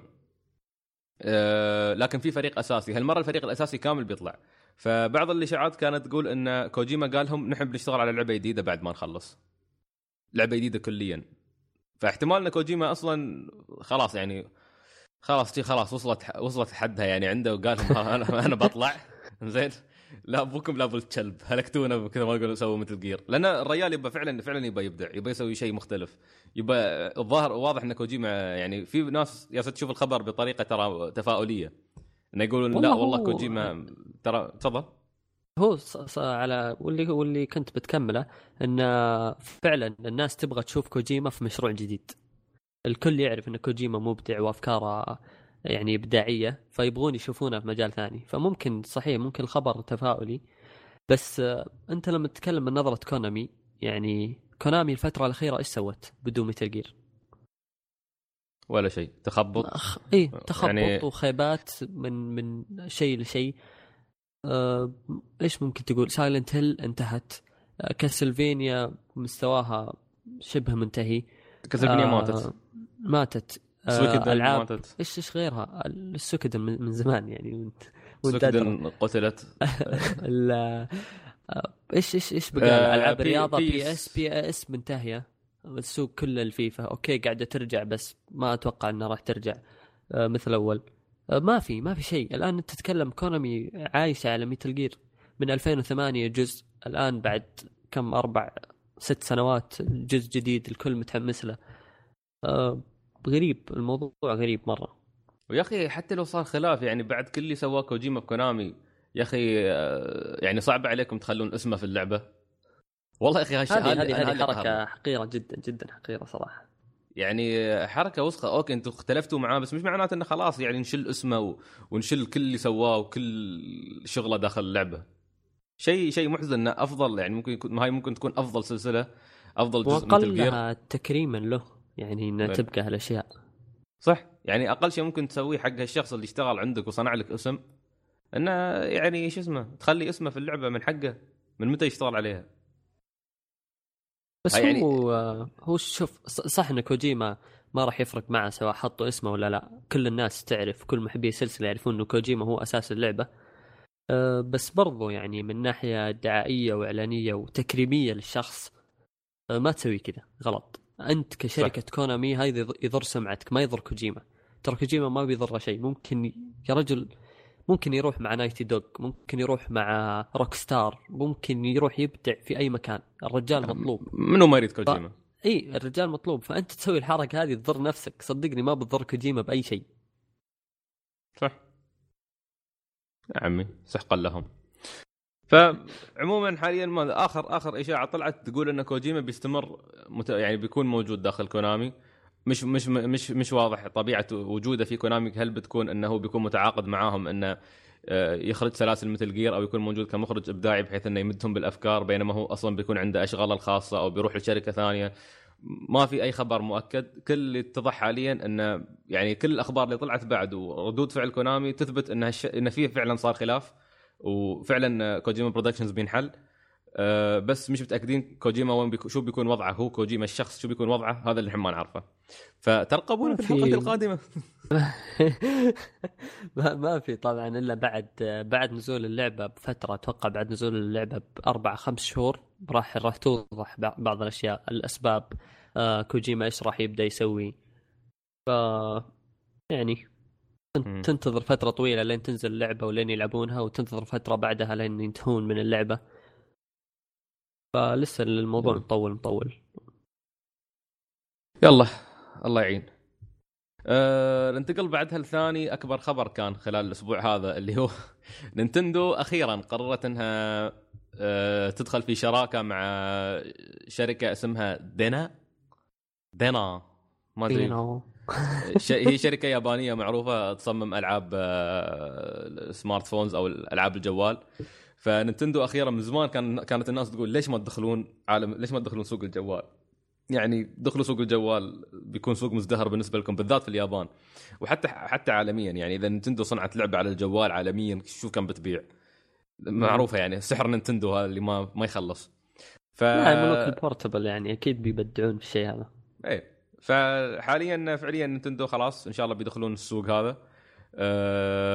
A: أه لكن في فريق أساسي. هالمرة الفريق الأساسي كامل بيطلع. فبعض الإشاعات كانت تقول إن كوجيما قال لهم نحن بنشتغل على لعبة جديدة بعد ما نخلص. لعبة جديدة كليا. فاحتمال إن كوجيما أصلا خلاص يعني خلاص خلاص وصلت وصلت حدها يعني عنده وقال أنا أنا بطلع. زين. لا أبوكم لا أبو الكلب. هلكتونا كذا ما يقولوا سووا مثل جير. لأن الرجال يبى فعلا فعلا يبى يبدع. يبى يسوي شيء مختلف. يبى الظاهر واضح إن كوجيما يعني في ناس يا تشوف الخبر بطريقة ترى تفاؤلية. إنه يقولون لا
C: والله
A: كوجيما ترى تفضل.
C: هو ص- ص- على واللي واللي كنت بتكمله إن فعلا الناس تبغى تشوف كوجيما في مشروع جديد. الكل يعرف إن كوجيما مبدع وافكاره يعني إبداعية فيبغون يشوفونه في مجال ثاني. فممكن صحيح ممكن الخبر تفاؤلي بس أنت لما تتكلم من نظرة كونامي يعني كونامي الفترة الأخيرة إيش سوت بدون Metal Gear؟
A: ولا شيء. تخبط؟
C: أخ... تخبط
A: يعني-
C: يعني... وخيبات من من شيء لشيء. آه... إيش ممكن تقول؟ Silent Hill انتهت. آه... Castlevania مستواها شبه منتهي.
A: Castlevania
C: آه،
A: ماتت.
C: ماتت. آه... ألعاب.
A: ماتت.
C: إيش إيش غيرها؟ ال Suikoden من, من زمان يعني وانت
A: قتلت.
C: آه، إيش إيش إيش بقى؟
A: آه،
C: ألعاب الرياضة. PES PES منتهية. السوق كله الفيفا. أوكي قاعدة ترجع بس ما أتوقع إنها راح ترجع. آه، مثل أول. آه، ما في ما في شيء. الآن انت تتكلم كونامي عايشة على Metal Gear من 2008 جزء. الآن بعد كم أربع ست سنوات جزء جديد الكل متحمس له. آه، غريب الموضوع غريب مرة.
A: ويا أخي حتى لو صار خلاف يعني بعد كل اللي سواه كوجيما بكونامي يا أخي آه، يعني صعب عليكم تخلون اسمه في اللعبة؟ والله يا أخي
C: هذه هذه
A: حركة.
C: حقيرة جدا جدا حقيرة صراحة.
A: يعني حركة وسخة أوكي أنتم اختلفتوا معاه بس مش معناته إنه خلاص يعني نشل اسمه. ونشل كل اللي سواه وكل شغله داخل اللعبة شيء شيء محزن إنه أفضل يعني ممكن يكون هاي ممكن تكون أفضل سلسلة أفضل جزء من.
C: واقلها تكريما له يعني انها
A: بل.
C: تبقى هالأشياء
A: صح يعني أقل شيء ممكن تسويه حق هالشخص اللي اشتغل عندك وصنع لك اسم إنه يعني شو اسمه تخلي اسمه في اللعبة من حقه من متى يشتغل عليها
C: بس
A: يعني-
C: هو هو شوف صح إن كوجيما ما راح يفرق معه سواء حطوا اسمه ولا لا. كل الناس تعرف كل محبي السلسله يعرفون انه كوجيما هو أساس اللعبة. أه بس برضو يعني من ناحية دعائية وإعلانية وتكريمية للشخص أه ما تسوي كذا غلط. أنت كشركة صح. كونامي هذا يض- يضر سمعتك ما يضر كوجيما. ترى كوجيما ما بيضره شيء. ممكن يا رجل ممكن يروح مع Naughty Dog ممكن يروح مع Rockstar ممكن يروح يبدع في أي مكان. الرجال مطلوب.
A: منو ما يريد كوجيما؟
C: إي الرجال مطلوب. فأنت تسوي الحركة هذه تضر نفسك. صدقني ما بتضر كوجيما بأي شيء.
A: صح. يا عمي سحقا لهم. فعموما حاليا ما آخر آخر إشاعة طلعت تقول إن كوجيما بيستمر مت... يعني بيكون موجود داخل كونامي. مش مش مش مش واضح طبيعة وجوده في كونامي هل بتكون إنه بيكون متعاقد معاهم إنه آه، يخرج سلاسل مثل جير أو يكون موجود كمخرج إبداعي بحيث إنه يمدهم بالأفكار بينما هو أصلا بيكون عنده اشغاله الخاصة أو بيروح لشركة ثانية. ما في أي خبر مؤكد. كل اللي اتضح حاليا إنه يعني كل الأخبار اللي طلعت بعد وردود فعل كونامي تثبت إن هالش... إن في فعلا صار خلاف وفعلا Kojima Productions بينحل. أه بس مش متأكدين كوجيما وين بيكو... شو بيكون وضعه هو كوجيما الشخص شو بيكون وضعه هذا اللي إحنا ما نعرفه. فترقبونا في الحلقة القادمة.
C: ما ما في طبعا إلا بعد بعد نزول اللعبة بفترة أتوقع بعد نزول اللعبة بأربع خمس شهور راح راح توضح بع- بعض الأشياء الأسباب آه كوجيما إيش راح يبدأ يسوي. ف يعني. تنتظر فترة طويلة لين تنزل اللعبة ولين يلعبونها وتنتظر فترة بعدها لين ينتهون من اللعبة. فلسه الموضوع. مطول مطول.
A: يلا الله يعين. أه ننتقل بعدها لثاني أكبر خبر كان خلال الأسبوع هذا اللي هو نينتندو أخيرا قررت إنها أه تدخل في شراكة مع شركة اسمها DeNA. DeNA ما أدري. هي شركة يابانية معروفة تصمم ألعاب آه، smartphones أو العاب الجوال. فننتندو أخيرا من زمان كان كانت الناس تقول ليش ما تدخلون عالم ليش ما تدخلون سوق الجوال؟ يعني دخلوا سوق الجوال بيكون سوق مزدهر بالنسبة لكم بالذات في اليابان. وحتى حتى عالميا يعني إذا نينتندو صنعت لعبة على الجوال عالميا شوف كم بتبيع. معروفة يعني سحر نينتندو هذا اللي ما ما يخلص. ف
C: لا ملوك ال portable يعني أكيد بيبدعون في الشيء هذا.
A: إيه. فحاليا فعليا نينتندو خلاص إن شاء الله بيدخلون السوق هذا. آه،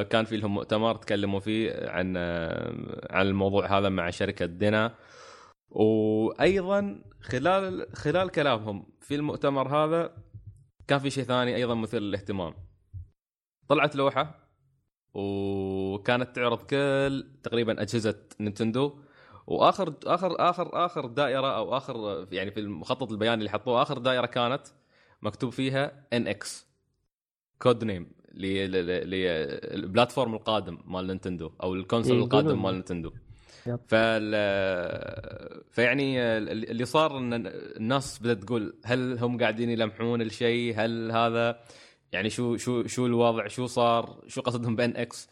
A: كان في لهم مؤتمر تكلموا فيه عن آه، عن الموضوع هذا مع شركة DeNA. وأيضا خلال خلال كلامهم في المؤتمر هذا كان في شيء ثاني أيضا مثير للاهتمام. طلعت لوحة وكانت تعرض كل تقريبا أجهزة نينتندو. وآخر آخر آخر آخر دائرة أو آخر يعني في المخطط البياني اللي حطوه آخر دائرة كانت مكتوب فيها NX code name. لل platform القادم مال نينتندو أو ال console
C: إيه،
A: القادم. مال نينتندو. فال فيعني اللي صار إن الناس بدأت تقول هل هم قاعدين يلمحون الشيء؟ هل هذا يعني شو شو شو الوضع؟ شو صار؟ شو قصدهم ب NX؟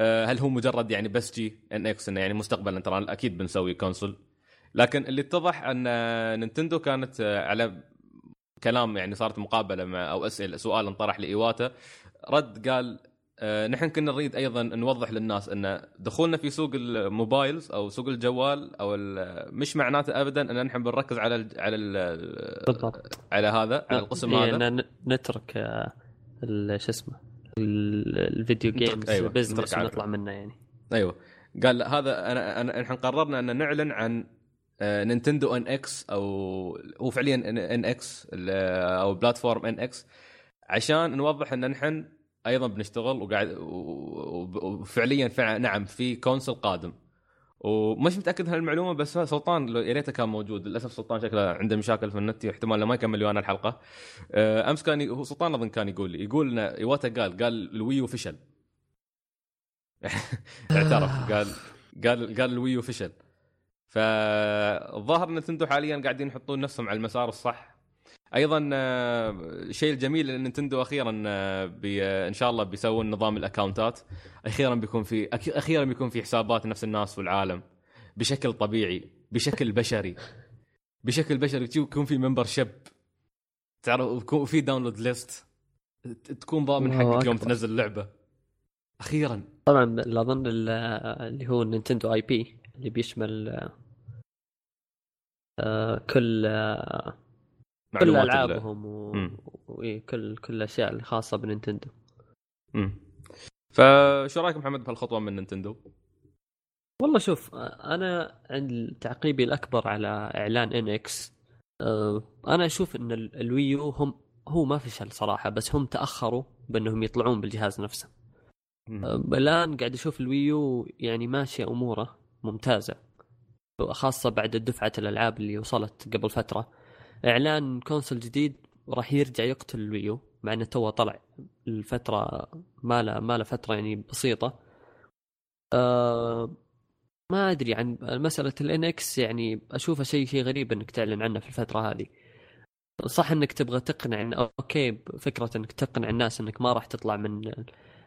A: آه، هل هو مجرد يعني بس جي NX إنه يعني مستقبلا؟ ترى أكيد بنسوي console. لكن اللي اتضح إن نينتندو كانت آه، على كلام يعني صارت مقابلة مع أو أسئلة سؤال انطرح لإيواتا. رد قال آه، نحن كنا نريد أيضا نوضح للناس أن دخولنا في سوق ال mobiles أو سوق الجوال أو مش معناته ابدا أن نحن بنركز على ال على ال
C: بالضبط.
A: على هذا على القسم
C: إيه،
A: هذا
C: نترك آه، شو اسمه ال- ال
A: video
C: games
A: أيوة، business
C: ونطلع منه يعني.
A: أيوه. قال هذا أنا أنا نحن قررنا أن نعلن عن آه، نينتندو NX أو هو فعليا NX أو platform NX عشان نوضح إن نحن أيضا بنشتغل وقاعد وفعليا فع- نعم في console قادم. ومش متاكد من المعلومه بس سلطان يا ريته كان موجود. للأسف سلطان شكله عنده مشاكل في النت احتمال ما يكمل ويانا الحلقة. آه، أمس كان ي- هو سلطان أظن كان يقول لي يقول إن ايواتا قال قال ال Wii U فشل. اعترف. قال قال قال ال Wii U فشل. فالظاهر نينتندو حاليا قاعدين يحطون نفسهم على المسار الصح. أيضا آه، الشيء الجميل إن نينتندو أخيرا آه، آه، إن شاء الله بيسوون نظام الاكونتات أخيرا بيكون في أخيرا بيكون في حسابات نفس الناس في العالم بشكل طبيعي بشكل بشري. بشكل بشري يكون في membership تعرف يكون في download list تكون ضامن حقك يوم. تنزل اللعبة. أخيرا.
C: طبعا أظن ال- اللي هو نينتندو ID اللي بيشمل آه، كل آه، كل ألعابهم و...
A: مم.
C: وإيه كل الأشياء اللي خاصه بنينتندو
A: مم. فشو رأيك محمد بهالخطوة من نينتندو؟
C: والله شوف أنا عند تعقيبي الأكبر على إعلان NX أنا أشوف إن ال- ال Wii U هم هو ما فشل صراحة بس هم تأخروا بأنهم يطلعون بالجهاز نفسه. أه، الآن قاعد أشوف ال Wii U يعني ماشية أموره ممتازة خاصة بعد دفعة الألعاب اللي وصلت قبل فترة إعلان console جديد راح يرجع يقتل ال Wii U مع إنه تو طلع الفترة ما له ما له فترة يعني بسيطة. أه ما أدري عن مسألة ال NX يعني اشوفها شيء شيء غريب إنك تعلن عنه في الفترة هذه. صح إنك تبغى تقنع إن okay فكرة إنك تقنع الناس إنك ما راح تطلع من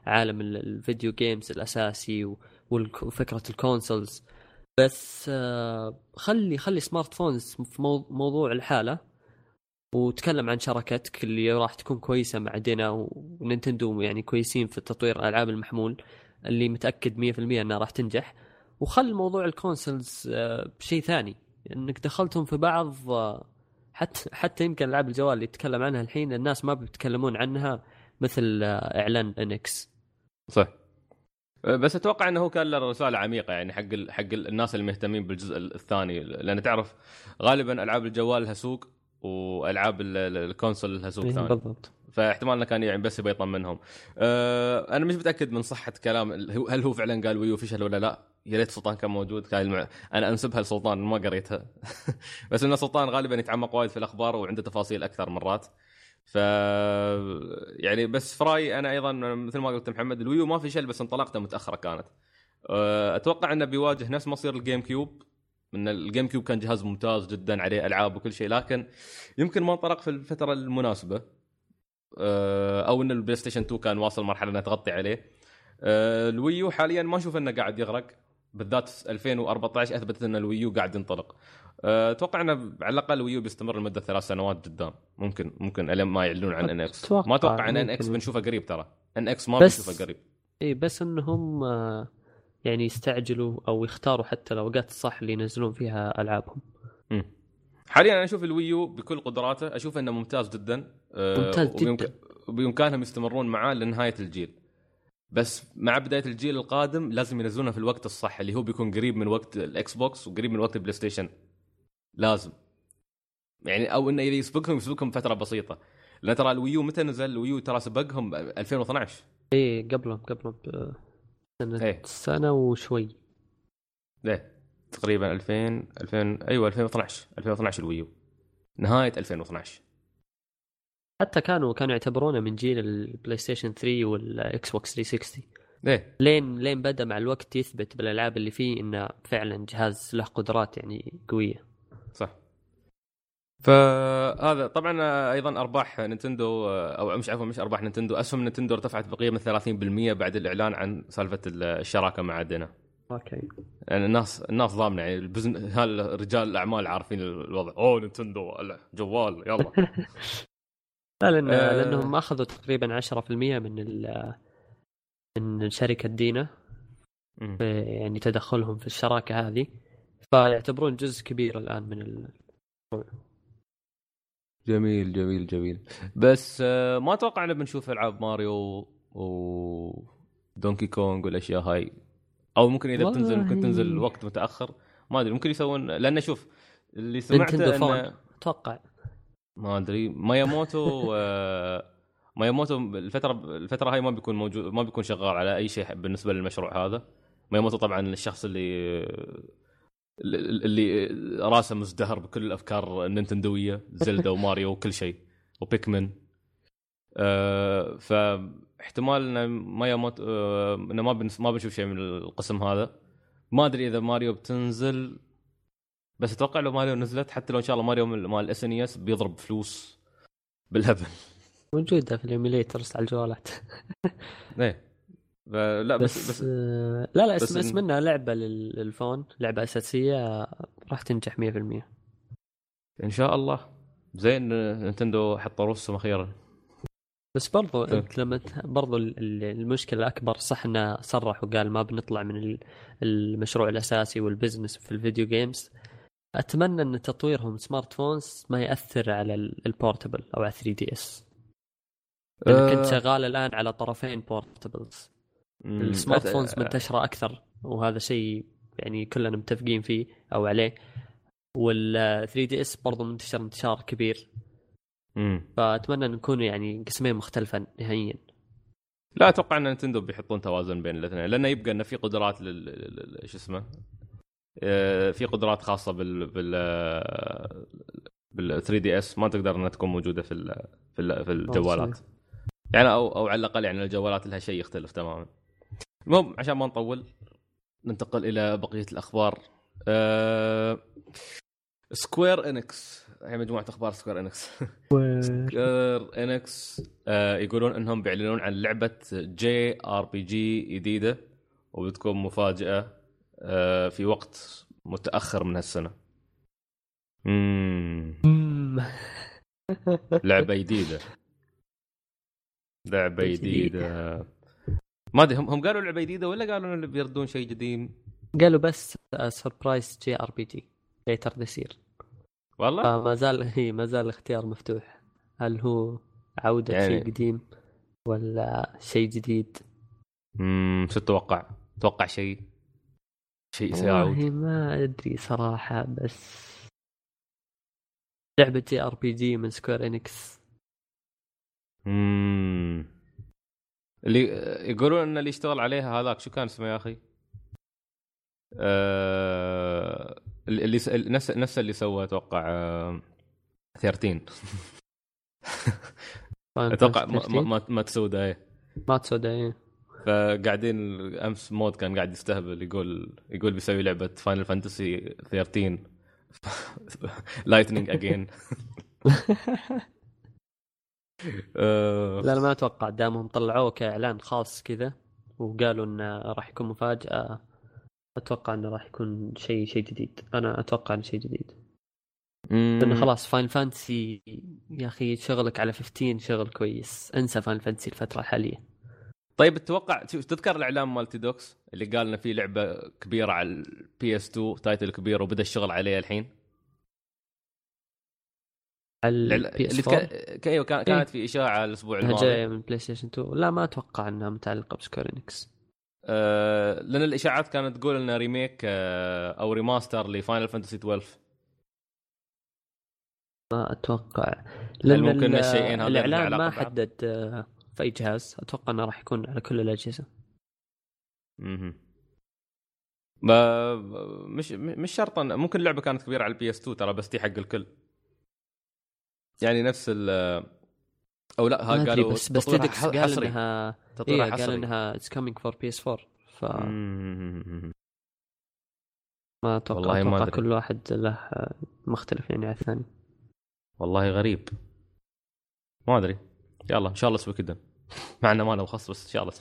C: عالم ال- ال video games الأساسي وفكرة ال consoles. بس آه، خلي خلي smartphones في مو- موضوع لحاله. وتكلم عن شراكتك اللي راح تكون كويسة مع DeNA ونينتندو يعني كويسين في تطوير ألعاب المحمول اللي متأكد 100% إنها راح تنجح. وخل موضوع ال consoles آه، بشيء ثاني إنك دخلتهم في بعض آه، حتى حتى يمكن ألعاب الجوال اللي تتكلم عنها الحين الناس ما بيتكلمون عنها مثل آه، إعلان NX.
A: صح. بس أتوقع إنه هو كان له رسالة عميقة يعني حق. حق ال- الناس المهتمين بالجزء الثاني. لأن تعرف غالبا ألعاب الجوال لها سوق وألعاب ال- ال- الكونسول لها سوق
C: إيه،
A: ثاني
C: بالضبط
A: فاحتمال إنه كان يعني بس يبغى يطمنهم. أه أنا مش متأكد من صحة كلام هل هو فعلا قال ويو فشل ولا لا؟ يا ريت سلطان كان موجود كان المع... أنا أنسبها لسلطان ما قريتها بس إن سلطان غالبا يتعمق وايد في الأخبار وعنده تفاصيل أكثر مرات. ف يعني بس في رأيي أنا أيضا مثل ما قلت محمد ال Wii U ما فشل بس انطلاقته متأخرة كانت. أه أتوقع إنه بيواجه نفس مصير ال GameCube إن ال GameCube كان جهاز ممتاز جدا عليه ألعاب وكل شيء لكن يمكن ما انطلق في الفترة المناسبة آه، أو إن ال PlayStation 2 كان واصل مرحلة انها تغطي عليه. آه، ال Wii U حاليا ما أشوف إنه قاعد يغرق بالذات في 2014 اثبتت إن ال Wii U قاعد ينطلق. آه، أتوقع إنه على الأقل ال Wii U بيستمر لمدة ثلاث سنوات قدام. ممكن ممكن إلين ما يعلنون عن
C: NX.
A: ما أتوقع
C: إن
A: NX بنشوفه قريب ترى. NX ما بنشوفه قريب.
C: اي بس إنهم يعني يستعجلوا أو يختاروا حتى الأوقات الصح اللي ينزلون فيها ألعابهم.
A: مم. حاليا أنا أشوف ال Wii U بكل قدراته أشوف إنه ممتاز جدا آه،
C: ممتاز جداً.
A: وبإمكانهم يستمرون معاه لنهاية الجيل. بس مع بداية الجيل القادم لازم ينزلونه في الوقت الصح اللي هو بيكون قريب من وقت ال Xbox وقريب من وقت ال PlayStation لازم. يعني أو إنه إذا يسبقهم يسبقهم فترة بسيطة. لأن ترى ال Wii U متى نزل؟ ال Wii U ترى سبقهم ب 2012
C: اي قبلهم قبلهم سنة
A: إيه.
C: سنة وشوي.
A: ليه تقريبا 2000 2000 أيوه 2012 2012 ال Wii U. نهاية 2012
C: حتى كانوا كانوا يعتبرونه من جيل ال Play Station 3 وال Xbox 360
A: ليه
C: لين لين بدأ مع الوقت يثبت بالألعاب اللي فيه إنه فعلا جهاز له قدرات يعني قوية.
A: صح. فهذا طبعا أيضا أرباح Nintendo أو مش عفوا مش أرباح Nintendo. أسهم Nintendo ارتفعت بقيمة 30% بعد الإعلان عن سالفة الشراكة مع DeNA.
C: okay.
A: يعني الناس الناس ضامنه يعني ال business رجال الأعمال عارفين الوضع. أوه Nintendo جوال يلا.
C: لا لأن
A: آه.
C: لأنهم أخذوا تقريبا 10% من ال من
A: شركة
C: DeNA يعني تدخلهم في الشراكة هذه. فيعتبرون جزء كبير الآن من ال...
A: جميل جميل جميل. بس آه، ما أتوقع ان بنشوف ألعاب ماريو و Donkey Kong والأشياء هاي. أو ممكن
C: إذا
A: بتنزل ممكن تنزل وقت متأخر. ما أدري ممكن يسوون لأن شوف اللي سمعته إنه
C: أتوقع.
A: ما أدري. ماياموتو آه، ماياموتو الفترة الفترة هاي ما بيكون موجود ما بيكون شغال على أي شيء بالنسبة للمشروع هذا. ماياموتو طبعا الشخص اللي اللي راسه مزدهر بكل الأفكار النينتندوية Zelda و Mario وكل شيء و Pikmin. آه فاحتمال ان ماياموتو آه إنه ما بنس ما بنشوف شيء من القسم هذا. ما أدري إذا ماريو بتنزل بس أتوقع لو ماريو نزلت حتى لو إن شاء الله ماريو مال SNES بيضرب فلوس بالهبل.
C: موجودة في ال emulators على الجوالات.
A: إيه. لا بس
C: بس,
A: بس
C: آه، لا لا
A: بس
C: اسم
A: إن-
C: اسمنا لعبة لل- لل phone لعبة أساسية راح تنجح 100%
A: إن شاء الله. زين Nintendo حطوا رؤوسهم أخيرا.
C: بس برضو
A: طيب.
C: أنت لما برضو ال- ال- المشكلة الأكبر صح إنه صرح وقال ما بنطلع من ال- المشروع الأساسي وال business في ال video games أتمنى إن تطويرهم smartphones ما يأثر على ال- ال portable أو على 3DS لأنك
A: آه.
C: كنت شغال الآن على طرفين portables
A: ال
C: smartphones منتشرة أكثر وهذا شيء يعني كلنا متفقين فيه أو عليه. وال 3DS برضو منتشر انتشار كبير.
A: مم.
C: فأتمنى أن نكون يعني قسمين مختلفه نهائيا.
A: لا أتوقع أن Nintendo بيحطون توازن بين الاثنين لأنه يبقى انه في قدرات لل شو اسمه؟ آه، في قدرات خاصة بال بال بال 3DS ما تقدر إنها تكون موجودة في ال في, ال في الجوالات. يعني أو أو على الأقل يعني الجوالات لها شيء يختلف تماما. المهم عشان ما نطول ننتقل إلى بقية الأخبار أه... Square Enix هي مجموعة أخبار Square Enix Square Enix آه يقولون إنهم بيعلنون عن لعبة JRPG جديدة وبتكون مفاجأة آه في وقت متأخر من هالسنة. امم. لعبة جديدة. لعبة
C: جديد.
A: جديدة ما أدري هم هم قالوا لعبة جديدة ولا قالوا إنه بيردون شيء قديم؟
C: قالوا بس surprise JRPG later year
A: والله؟
C: فما زال هي ما زال الاختيار مفتوح. هل هو عودة
A: يعني-
C: شيء قديم ولا شيء جديد؟
A: امم شو تتوقع؟ تتوقع شيء؟ شيء سيعود
C: والله ما أدري صراحة بس لعبة JRPG من Square Enix
A: امم اللي يقولون إن اللي يشتغل عليها هذاك شو كان اسمه يا أخي؟ آه... اللي س... نفس نفس اللي سوى أتوقع آه... 13 أتوقع ماتسودا
C: إيه. ماتسودا إيه.
A: فقاعدين أمس مود كان قاعد يستهبل يقول يقول بيسوي لعبة Final Fantasy 13 Lightning again
C: لا لا ما أتوقع دامهم طلعوه كإعلان خاص كذا وقالوا إنه راح يكون مفاجأة أتوقع إنه راح يكون شيء شيء جديد. أنا أتوقع إنه شيء جديد. لأنه خلاص Final Fantasy يا أخي شغلك على 15 شغل كويس. انسى Final Fantasy الفترة الحالية.
A: طيب تتوقع تذكر الإعلان مالتي دوكس اللي قال إنه في لعبة كبيرة على ال PS 2 title كبير وبدأ الشغل عليه الحين؟ اللي تك... أيوه كان- كانت في إشاعة
C: الأسبوع
A: الماضي.
C: جاية من بلاي ستيشن 2 لا ما أتوقع إنها متعلقة ب Square Enix
A: آه لأن الإشاعات كانت تقول انه remake آه أو remaster ل Final Fantasy 12
C: ما أتوقع.
A: هل ممكن
C: ال-
A: الشيئين هذول الإعلان
C: ما؟ حدد آه، في أي جهاز. أتوقع إنه راح يكون على كل
A: الأجهزة. أها مش مش شرط إن- ممكن اللعبة كانت كبيرة على ال PS 2 ترى بس دي حق الكل. يعني نفس ال أو لا
C: ما
A: ها قالوا
C: بس بس تدكس قال
A: حصري.
C: انها
A: تطويرها
C: إيه قال إنها it's coming for PS 4 فما
A: مم.
C: أتوقع
A: والله ما أتوقع.
C: كل واحد له آه، مختلف يعني على الثاني.
A: والله غريب. ما أدري. يلا إن شاء الله أسوي كذا مع إنه ما له مخصص بس إن شاء الله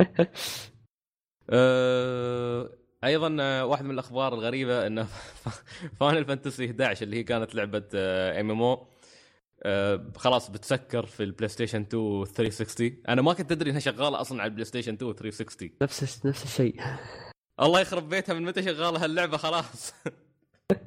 A: أه... أيضا آه، واحد من الأخبار الغريبة إنه Final Fantasy 11 اللي هي كانت لعبة MMO خلاص بتسكر في البلاي ستيشن 2 360 أنا ما كنت أدري إنها شغالة أصلا على البلاي ستيشن 2 360
C: نفس نفس الشيء.
A: الله يخرب بيتها من متى شغالة هاللعبة خلاص.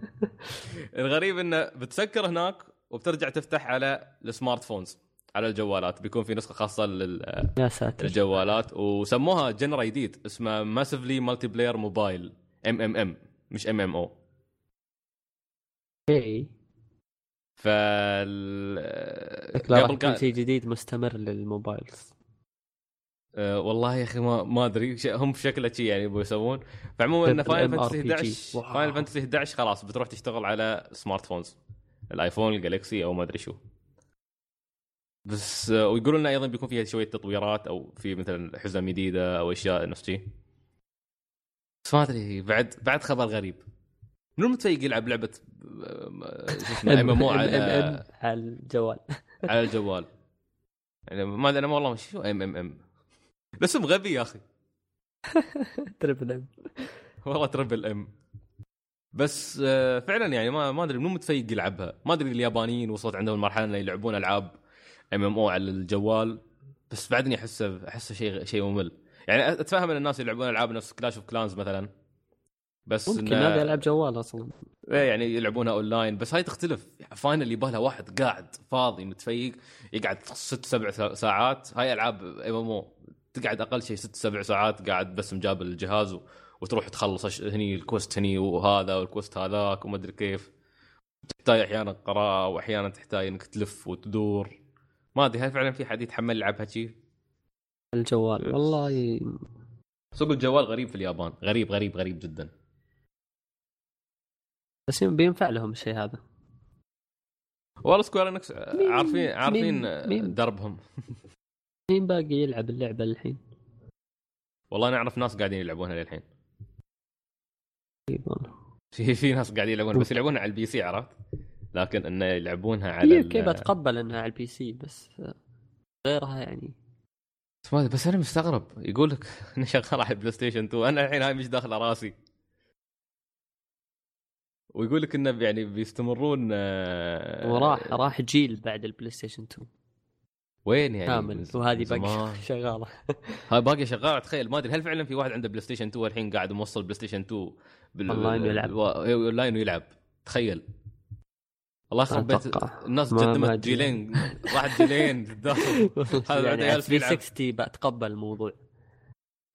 A: الغريب إنه بتسكر هناك وبترجع تفتح على ال smartphones على الجوالات. بيكون في نسخة خاصة لل
C: يا ساتر.
A: الجوالات وسموها genre جديد اسمه ماسفلي مالتي بلاير موبايل ام ام ام مش ام ام أو
C: اي راح
A: قبل كان
C: شيء جديد مستمر لل mobiles.
A: آه والله يا أخي ما ما أدري. هم شكله شيء يعني يبغوا يسوون. فعموما إن Final Fantasy
C: MRPG.
A: 11
C: wow.
A: Final Fantasy 11 خلاص بتروح تشتغل على smartphones ال iPhone ال Galaxy أو ما أدري شو. بس آه، ويقولون لنا أيضا بيكون فيها شوية تطويرات أو في مثلا حزم جديدة أو أشياء نفس شي. بس ما أدري بعد بعد خبر غريب. منو متفيق يلعب لعبة آه، MMO على
C: على الجوال.
A: على الجوال. يعني ما أدري أنا والله شو MMM الاسم غبي يا أخي.
C: triple M
A: والله triple M بس آه، فعلا يعني ما ما أدري منو متفيق يلعبها. ما أدري اليابانيين وصلت عندهم المرحلة إنه يلعبون ألعاب MMO على الجوال بس بعدني احسه أحسه شيء شيء ممل. يعني أتفهم إن الناس يلعبون ألعاب نفس Clash of Clans مثلا. بس
C: ممكن هذا يلعب جوال أصلا.
A: إيه يعني يلعبونها أونلاين بس هاي تختلف. Final يبغى لها واحد قاعد فاضي متفيق يقعد ست سبع سا- ساعات. هاي ألعاب MMO. تقعد أقل شيء ست سبع ساعات قاعد بس مجاب الجهاز و... وتروح تخلص أش- هني ال quest هني وهذا وال quest هذاك وما أدري كيف. تحتاج أحيانا قراءة واحيانا تحتاج إنك تلف وتدور. ما أدري هل فعلا في حد يتحمل يلعبها شي؟
C: الجوال والله ي-
A: سوق الجوال غريب في اليابان. غريب غريب غريب جدا.
C: بس بينفع لهم الشيء هذا.
A: والله Square Enix
C: مين-
A: عارفين عارفين
C: مين- مين؟
A: دربهم.
C: مين باقي يلعب اللعبة الحين؟
A: والله أنا أعرف ناس قاعدين يلعبونها للحين. في في ناس قاعدين يلعبون بس يلعبونها على ال PC عرفت؟ لكن إنه يلعبونها على ال-
C: أتقبل إنها على ال PC بس غيرها يعني.
A: بس, أنا مستغرب. يقول لك انه شغال على البلاي ستيشن 2 أنا الحين هاي مش داخلة راسي. ويقول لك إنه يعني بيستمرون آه،
C: وراح راح جيل بعد البلاي ستيشن 2
A: وين يعني؟
C: كامل. وهذه. باقي شغالة.
A: هاي باقي شغال تخيل ما أدري هل فعلا في واحد عنده بلاي ستيشن 2 الحين قاعد موصل بلاي ستيشن 2 بال...
C: ويلعب.
A: بالوا- إيه، أونلاين ويلعب. تخيل. الله يخرب بيت. الناس قدمت. جيلين راحت جيلين هذا
C: يعني
A: عيال
C: 360 بتقبل الموضوع.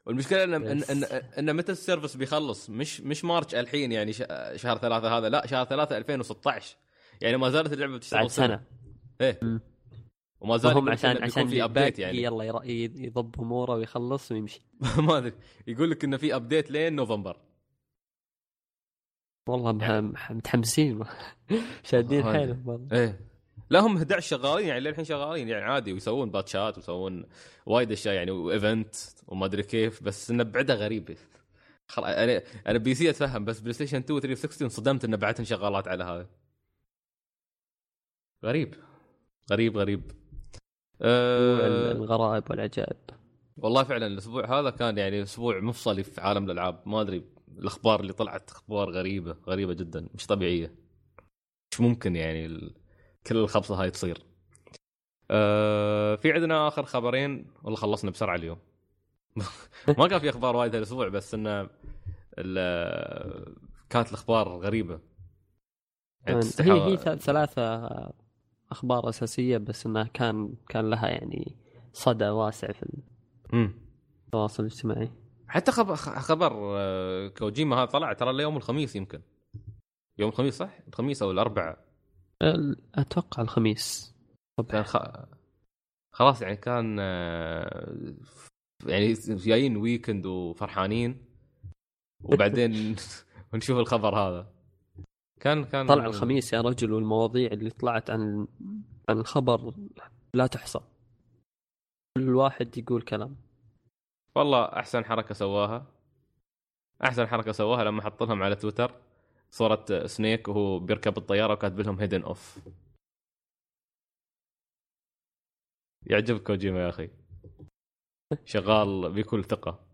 A: والمشكلة ان ان. ان, إن متى ال service بيخلص؟ مش مش March الحين يعني شهر ثلاثة هذا لا شهر ثلاثة 2016 يعني ما زالت اللعبة بتشتغل
C: بعد
A: سنة.
C: إيه.
A: وما زال يقول
C: عشان عشان
A: في
C: update
A: يعني.
C: يلا يضب أموره ويخلص ويمشي.
A: ما أدري. يقول لك إنه في update لين نوفمبر.
C: والله مح- متحمسين. شادين. حيلهم والله.
A: إيه. لا هم 11 شغالين يعني للحين شغالين يعني عادي ويسوون باتشات ويسوون وايد أشياء يعني و event وما أدري كيف بس إنه بعدها غريب. أنا أنا PC أتفهم بس بلاي ستيشن 2 و 360 انصدمت انه بعدهن شغالات على هذا. غريب. غريب غريب. أه
C: الغرائب والعجائب.
A: والله فعلا الأسبوع هذا كان يعني أسبوع مفصلي في عالم الألعاب. ما أدري الأخبار اللي طلعت أخبار غريبة غريبة جدا مش طبيعية. مش ممكن يعني ال... كل الخبصه هاي تصير. آه في عندنا آخر خبرين والله خلصنا بسرعة اليوم. ما كان في أخبار وايد هالأسبوع بس إنه كانت الأخبار غريبة. يعني
C: هي هي ث- ثلاثة أخبار أساسية بس إنها كان كان لها يعني صدى واسع في. التواصل الاجتماعي.
A: حتى خبر خبر آه، كوجيما هذا طلع ترى اليوم الخميس يمكن. يوم الخميس صح؟ الخميس أو
C: الأربعاء. أتوقع الخميس.
A: كان خ... خلاص يعني كان آه، يعني جايين ويكند وفرحانين وبعدين ونشوف الخبر هذا. كان كان
C: طلع الخميس يا رجل والمواضيع اللي طلعت عن عن الخبر لا تحصى. كل واحد يقول كلام.
A: والله أحسن حركة سواها. أحسن حركة سواها لما حط لهم على تويتر. صورة سنيك وهو بيركب الطيارة وكاتب لهم هيدن اوف يعجبك كوجيما يا أخي. شغال بكل ثقة.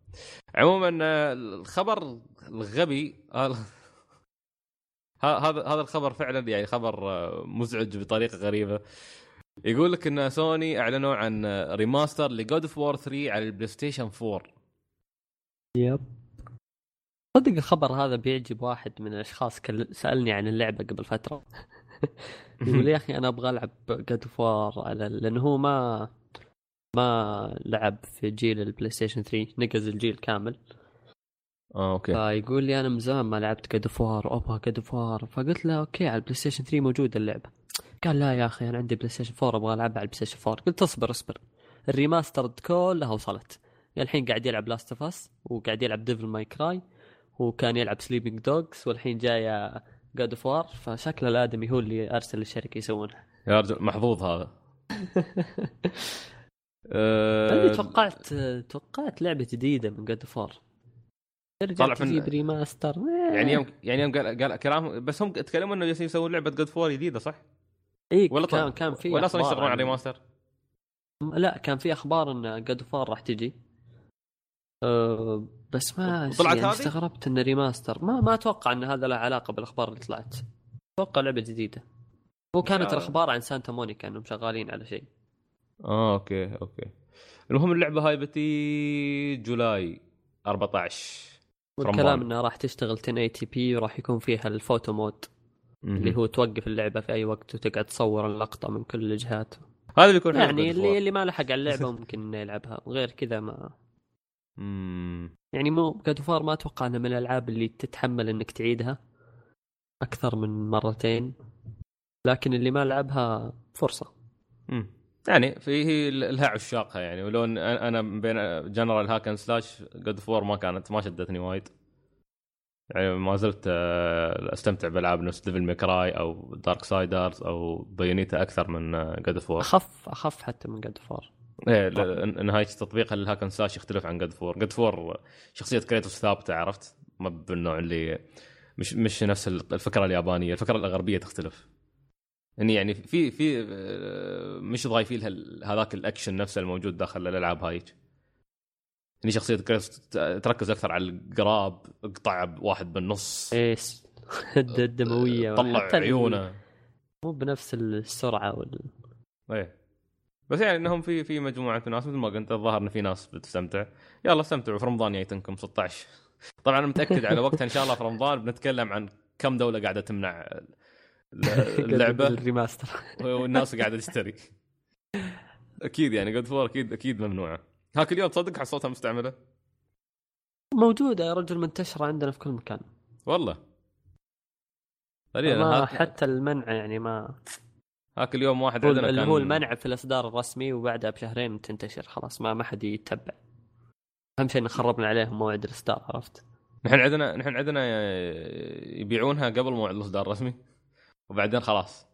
A: عموما آه، الخبر الغبي هذا هذا هذا الخبر فعلا يعني خبر آه، مزعج بطريقة غريبة. يقول لك إن سوني أعلنوا عن آه، remaster ل God of War 3 على البلاي ستيشن 4
C: yep صدق الخبر هذا بيعجب واحد من الأشخاص كل... سألني عن اللعبة قبل فترة. يقول يا أخي أنا أبغى ألعب God of War على لأنه هو ما ما لعب في جيل البلاي ستيشن 3 نقز الجيل كامل.
A: آه okay.
C: فيقول لي أنا من زمان ما لعبت God of War أبغى God of War فقلت له okay على البلاي ستيشن 3 موجودة اللعبة. قال لا يا أخي أنا عندي PlayStation 4 أبغى ألعبها على ال PlayStation 4 قلت اصبر اصبر. ال remastered كلها وصلت. الحين قاعد يلعب Last of Us وقاعد يلعب Devil May Cry وكان يلعب Sleeping Dogs والحين جاية God of War فشكله الآدمي هو اللي أرسل للشركه يسوونها.
A: يا رجل محظوظ هذا. أه
C: توقعت توقعت لعبة جديدة من God of War
A: طلع في-
C: تجيب remaster
A: يعني يوم يعني يوم قال قال كلام بس هم تكلموا إنه جالسين يسوون لعبة God of War جديدة صح؟
C: اي
A: ولا
C: كان كان في
A: ولا
C: أصلا
A: يشتغلون على remaster
C: لا كان في أخبار إن God of War راح تجي. أه بس ما
A: وطلعت
C: يعني
A: هذه؟
C: استغربت انه remaster ما ما أتوقع إن هذا له علاقة بالأخبار اللي طلعت. أتوقع لعبة جديدة. هو كانت. الأخبار عن سانتا مونيكا إنهم شغالين على شيء.
A: آه okay okay. المهم اللعبة هاي بتيجي July 14
C: والكلام. إنها راح تشتغل 1080 p وراح يكون فيها ال photo mode. اللي هو توقف اللعبة في أي وقت وتقعد تصور اللقطة من كل الجهات.
A: هذا اللي يكون
C: يعني اللي. اللي ما لحق على اللعبة ممكن إنه يلعبها. غير كذا ما
A: مم.
C: يعني مو God of War ما أتوقع انها من الألعاب اللي تتحمل إنك تعيدها أكثر من مرتين لكن اللي ما لعبها فرصة
A: مم. يعني في هي لها عشاقها يعني ولو أنا بين genre ال hack and slash God of War ما كانت ما شدتني وايد يعني ما زلت آه، أستمتع بألعاب نفس Devil May Cry أو Darksiders أو Bayonetta أكثر من God of
C: War اخف أخف حتى من God of
A: War إيه نهايه تطبيقها لل hack and slash يختلف عن God of War؟ God of War شخصية كريتوس ثابتة عرفت؟ ما بالنوع اللي مش مش نفس الفكرة اليابانية الفكرة الغربيه تختلف. اني يعني في في آه، مش ضايفين هذاك الأكشن نفسه الموجود داخل الألعاب هايك اني شخصية كريتوس تركز أكثر على القراب اقطع واحد بالنص.
C: الد- الدمويه
A: طلع عيونه.
C: مو بنفس السرعة وال...
A: إيه. بس يعني إنهم في في مجموعة ناس مثل ما قلت الظاهر إن في ناس بتستمتع. يلا استمتعوا في رمضان جايتنكم 16 طبعا أنا متأكد على وقتها إن شاء الله في رمضان بنتكلم عن كم دولة قاعدة تمنع ال- اللعبه
C: ال remaster
A: والناس قاعدة تشتري. أكيد يعني God of War أكيد أكيد ممنوعة. هاك اليوم تصدق حصلتها مستعملة؟
C: موجودة يا رجل منتشرة عندنا في كل مكان.
A: والله.
C: ما حتى المنع يعني ما
A: هاك اليوم واحد عندنا
C: اللي
A: كان
C: هو المنع في الإصدار الرسمي وبعدها بشهرين تنتشر خلاص ما ما حد يتبع. أهم شيء إن خربنا عليهم موعد الإصدار عرفت؟
A: نحن عندنا نحن عندنا يبيعونها قبل موعد الإصدار الرسمي وبعدين خلاص.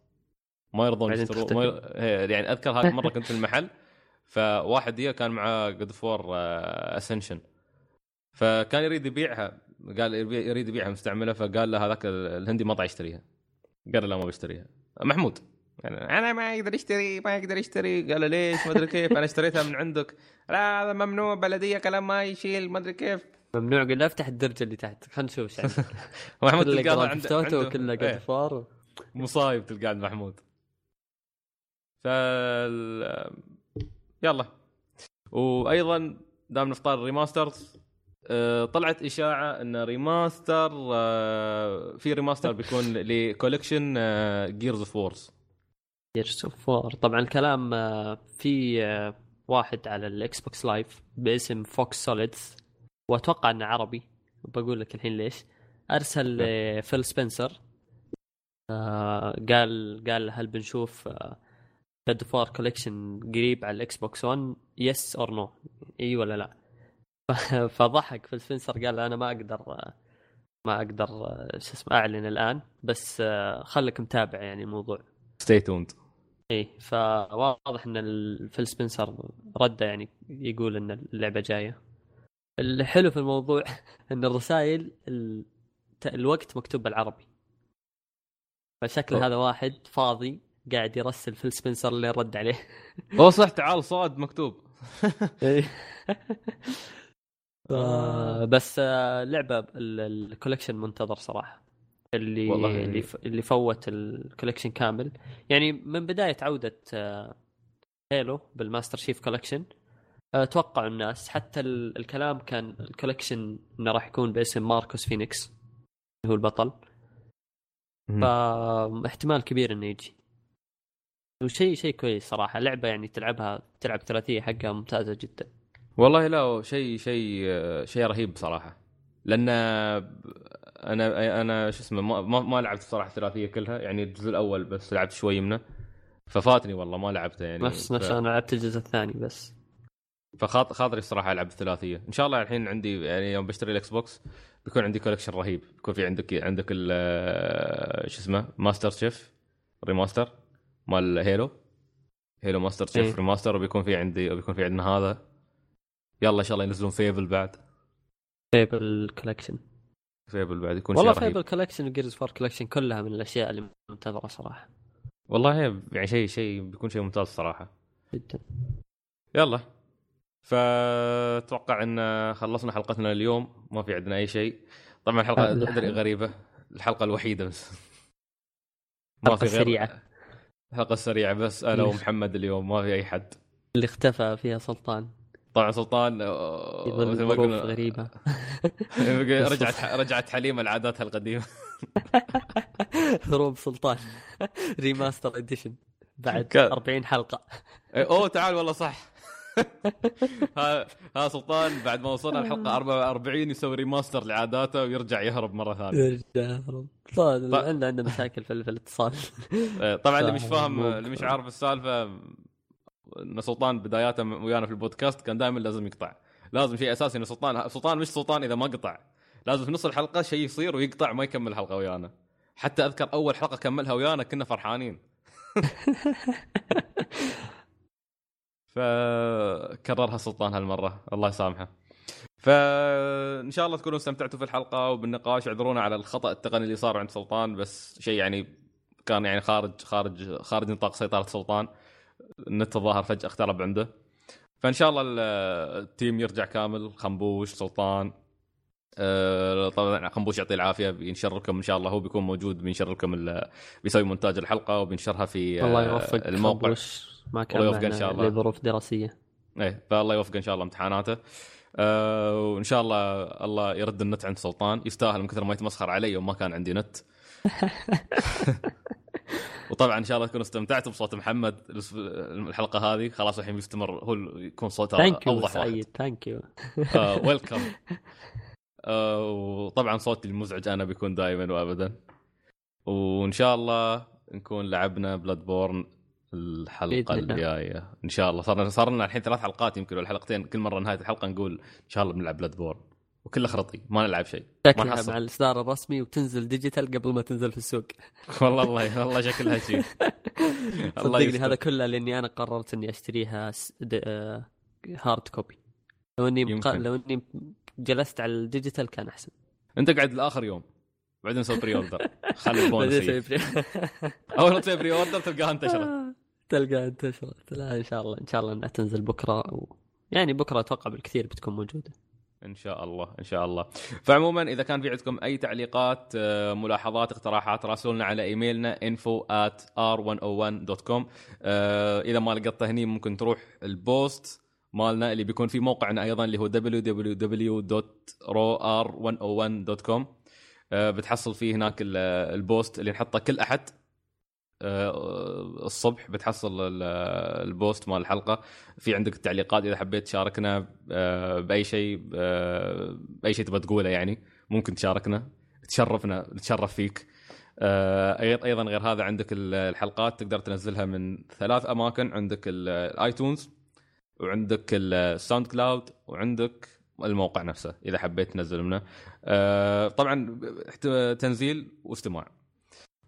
A: ما يرضون يشتروا ما ي... هي- يعني أذكر هاك مرة كنت في المحل فواحد هي كان معاه God of War Ascension فكان يريد يبيعها قال يريد يبيعها مستعملة فقال له هذاك الهندي ما طاع يشتريها. قال له لا ما بشتريها محمود. يعني أنا ما يقدر يشتري ما يقدر يشتري. قال له ليش؟ ما أدري كيف. أنا اشتريتها من عندك. لا هذا ممنوع. بلدية كلام ما يشيل. ما أدري كيف.
C: ممنوع. قل افتح الدرجه اللي تحت. خلينا نشوف إيش
A: محمود تلقاه عنده
C: وكله
A: إيه.
C: God of War
A: مصايب تلقى عند محمود. ف يلا. وأيضا دام نختار ال remasters آه، طلعت إشاعة إن remaster آه، في remaster بيكون ل collection Gears of
C: War Gears of War طبعا الكلام آه، في آه، واحد على ال Xbox Live باسم Fox Solids وأتوقع إنه عربي. بقول لك الحين ليش. أرسل آه، فيل سبنسر آه، قال قال هل بنشوف Gears of War collection قريب على ال Xbox 1 yes or no إي ولا لا. فضحك فيل سبنسر قال أنا ما أقدر ما أقدر شو اسمه أعلن الآن. بس خليك متابع يعني الموضوع.
A: stay tuned
C: إيه فواضح إن فيل سبنسر رده يعني يقول إن اللعبة جاية. الحلو في الموضوع إن الرسائل ال... الوقت مكتوب بالعربي. فشكل. هذا واحد فاضي قاعد يرسل فيل سبنسر اللي رد عليه.
A: هو صح تعال صاد مكتوب.
C: إيه. ف- بس آه، لعبة ال- ال collection منتظر صراحة. اللي
A: والله.
C: اللي اللي فوت ال collection كامل. يعني من بداية عودة آه، Halo بال Master Chief Collection آه، توقعوا الناس حتى ال- الكلام كان ال collection إنه راح يكون باسم ماركوس فينيكس اللي هو البطل. فاحتمال كبير إنه يجي. وشيء شيء كويس صراحة. لعبة يعني تلعبها تلعب ثلاثية حقها ممتازة جدا.
A: والله لا شيء شيء شيء رهيب بصراحه لأن أنا أنا شو اسمه ما, ما, ما لعبت صراحة الثلاثية كلها يعني الجزء الأول بس لعبت شوي منه. ففاتني والله ما لعبته يعني.
C: نفس نفس
A: ف...
C: أنا لعبت الجزء الثاني بس.
A: فخاطري خاطري الصراحه ألعب الثلاثية. إن شاء الله الحين عندي يعني يوم بشتري ال Xbox بيكون عندي collection رهيب. بيكون في عندك عندك ال- شو اسمه Master Chief remaster مال Halo Halo Master Chief
C: إيه.
A: remaster وبيكون في عندي وبيكون في عندنا هذا. يلا إن شاء الله ينزلون Fable بعد.
C: Fable collection
A: Fable بعد يكون
C: والله
A: شيء Fable
C: collection و Gears of War collection كلها من الأشياء اللي منتظرة صراحة.
A: والله يعني شيء شيء بيكون شيء ممتاز صراحة.
C: جدا.
A: يلا. فأتوقع إن خلصنا حلقتنا اليوم. ما في عندنا أي شيء. طبعا
C: الحلقة
A: ادري غريبة. الحلقة الوحيدة بس.
C: الحلقة السريعة.
A: الحلقة السريعه بس. أنا ومحمد اليوم. ما في أي حد.
C: اللي اختفى فيها سلطان.
A: طبعا سلطان مثل ما قلنا-
C: غريبة.
A: رجعت رجعت حليمه لعاداتها القديمة.
C: هروب سلطان. remaster edition بعد
A: كان-
C: 40 حلقة.
A: إيه، أوه تعال والله صح. ها ها سلطان بعد ما وصلنا الحلقة 44 يسوي remaster لعاداته ويرجع يهرب مرة ثانية.
C: يرجع هروب طيب،
A: ط-
C: عنده عنده مشاكل في, الاتصال.
A: إيه، طبعا اللي مش فاهم. اللي مش عارف السالفة إن سلطان بداياته ويانا في البودكاست كان دائما لازم يقطع. لازم شيء أساسي ان سلطان سلطان مش سلطان إذا ما قطع. لازم في نص الحلقة شيء يصير ويقطع ما يكمل الحلقة ويانا. حتى أذكر أول حلقة كملها ويانا كنا فرحانين. فكررها سلطان هالمرة. الله يسامحه. فإن شاء الله تكونوا استمتعتوا في الحلقة وبالنقاش. اعذرونا على الخطأ التقني اللي صار عند سلطان بس شيء يعني كان يعني خارج خارج خارج نطاق سيطرة سلطان. النت الظاهر فجاه اخترب عنده. فإن شاء الله ال- التيم يرجع كامل. خنبوش سلطان آه، طبعا خنبوش يعطيه العافية بينشر لكم إن شاء الله. هو بيكون موجود بينشر لكم بيسوي مونتاج الحلقة وبينشرها في
C: الله
A: آه،
C: يوفق.
A: الموقع.
C: خنبوش ما كان
A: الله يوفقه
C: معنا
A: شاء الله.
C: لظروف دراسية.
A: إيه فالله يوفقه إن شاء الله امتحاناته. أه وإن شاء الله الله يرد النت عند سلطان. يستاهل من كثر ما يتمسخر علي وما كان عندي نت. وطبعا إن شاء الله تكونوا استمتعتوا بصوت محمد الحلقة هذه. خلاص الحين بيستمر هو يكون صوته thank you
C: سعيد. thank you
A: welcome وطبعا صوتي المزعج أنا بيكون دائما وابدا. وإن شاء الله نكون لعبنا
C: Bloodborne الحلقة.
A: الجاية. إن شاء الله. صار صار لنا الحين ثلاث حلقات يمكن ولا حلقتين. كل مرة نهاية الحلقة نقول إن شاء الله بنلعب Bloodborne وكله خرطي ما نلعب شيء.
C: شكلها مع الإصدار الرسمي وتنزل digital قبل ما تنزل في السوق.
A: والله الله والله شكلها شيء. الله
C: صدقني. هذا كله لأني أنا قررت إني أشتريها آه، hard copy لو إني مق... لو إني جلست على ال digital كان أحسن.
A: أنت قاعد لآخر يوم. بعدين نسوي pre-order خلي البونس أول ما تسوي pre-order تلقاها انتشرت.
C: تلقى انتشرت. لا إن شاء الله إن شاء الله إنها تنزل بكرة. و... يعني بكرة أتوقع بالكثير بتكون موجودة.
A: إن شاء الله إن شاء الله. فعموما إذا كان في عندكم أي تعليقات آه، ملاحظات اقتراحات راسلونا على إيميلنا info at r101.com آه، إذا ما لقطته هني ممكن تروح ال post مالنا اللي بيكون في موقعنا أيضا اللي هو www.ro101.com آه، بتحصل فيه هناك ال- ال post اللي نحطه كل أحد. الصبح بتحصل ال- ال post مال الحلقة. في عندك التعليقات إذا حبيت تشاركنا آه، بأي شيء آه، بأي شيء تبغى تقوله يعني ممكن تشاركنا تشرفنا نتشرف فيك. آه، أيضا غير هذا عندك ال- الحلقات تقدر تنزلها من ثلاث أماكن. عندك ال- ال iTunes وعندك ال SoundCloud وعندك الموقع نفسه إذا حبيت تنزل منه آه، طبعا تنزيل واستماع.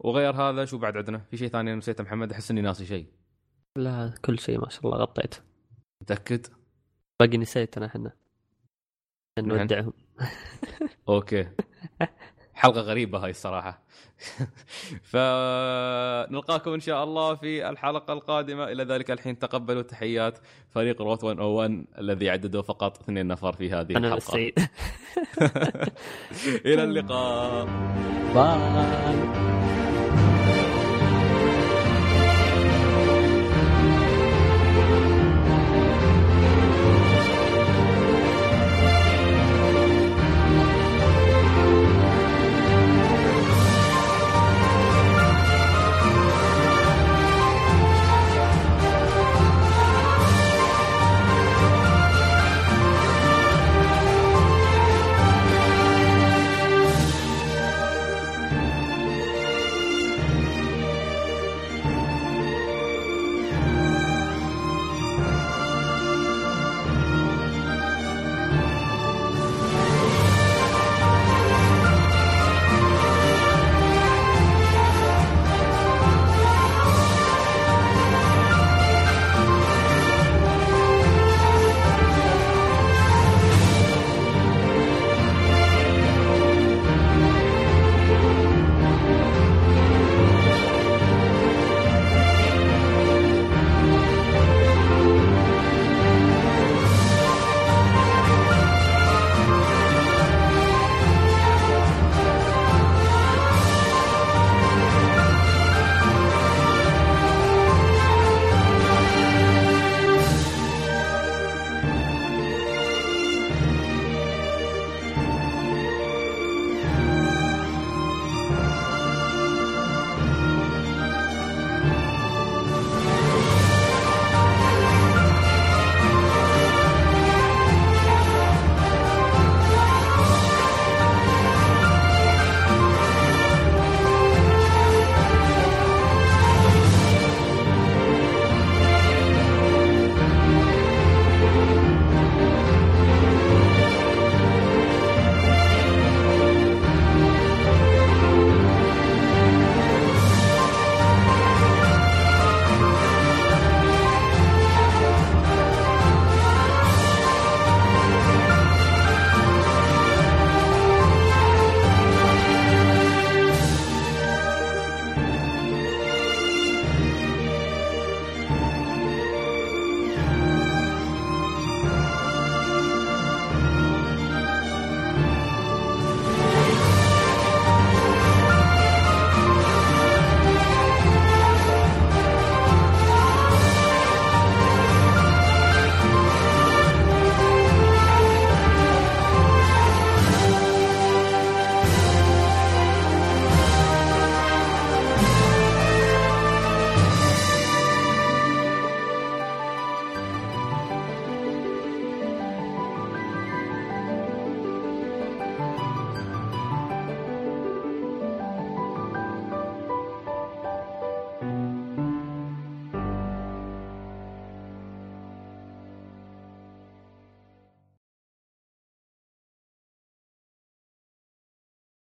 A: وغير هذا شو بعد عندنا؟ في شيء ثاني أنا نسيته محمد أحس إني ناسي شيء.
C: لا كل شيء ما شاء الله غطيته.
A: متأكد؟
C: باقي نسيت أنا
A: إحنا.
C: نودعهم.
A: أوكي. حلقة غريبة هاي الصراحة. فنلقاكم إن شاء الله في الحلقة القادمة. إلى ذلك الحين تقبلوا تحيات فريق روت 101 الذي عددوا فقط اثنين نفر في هذه أنا
C: الحلقة.
A: إلى اللقاء.
C: باي.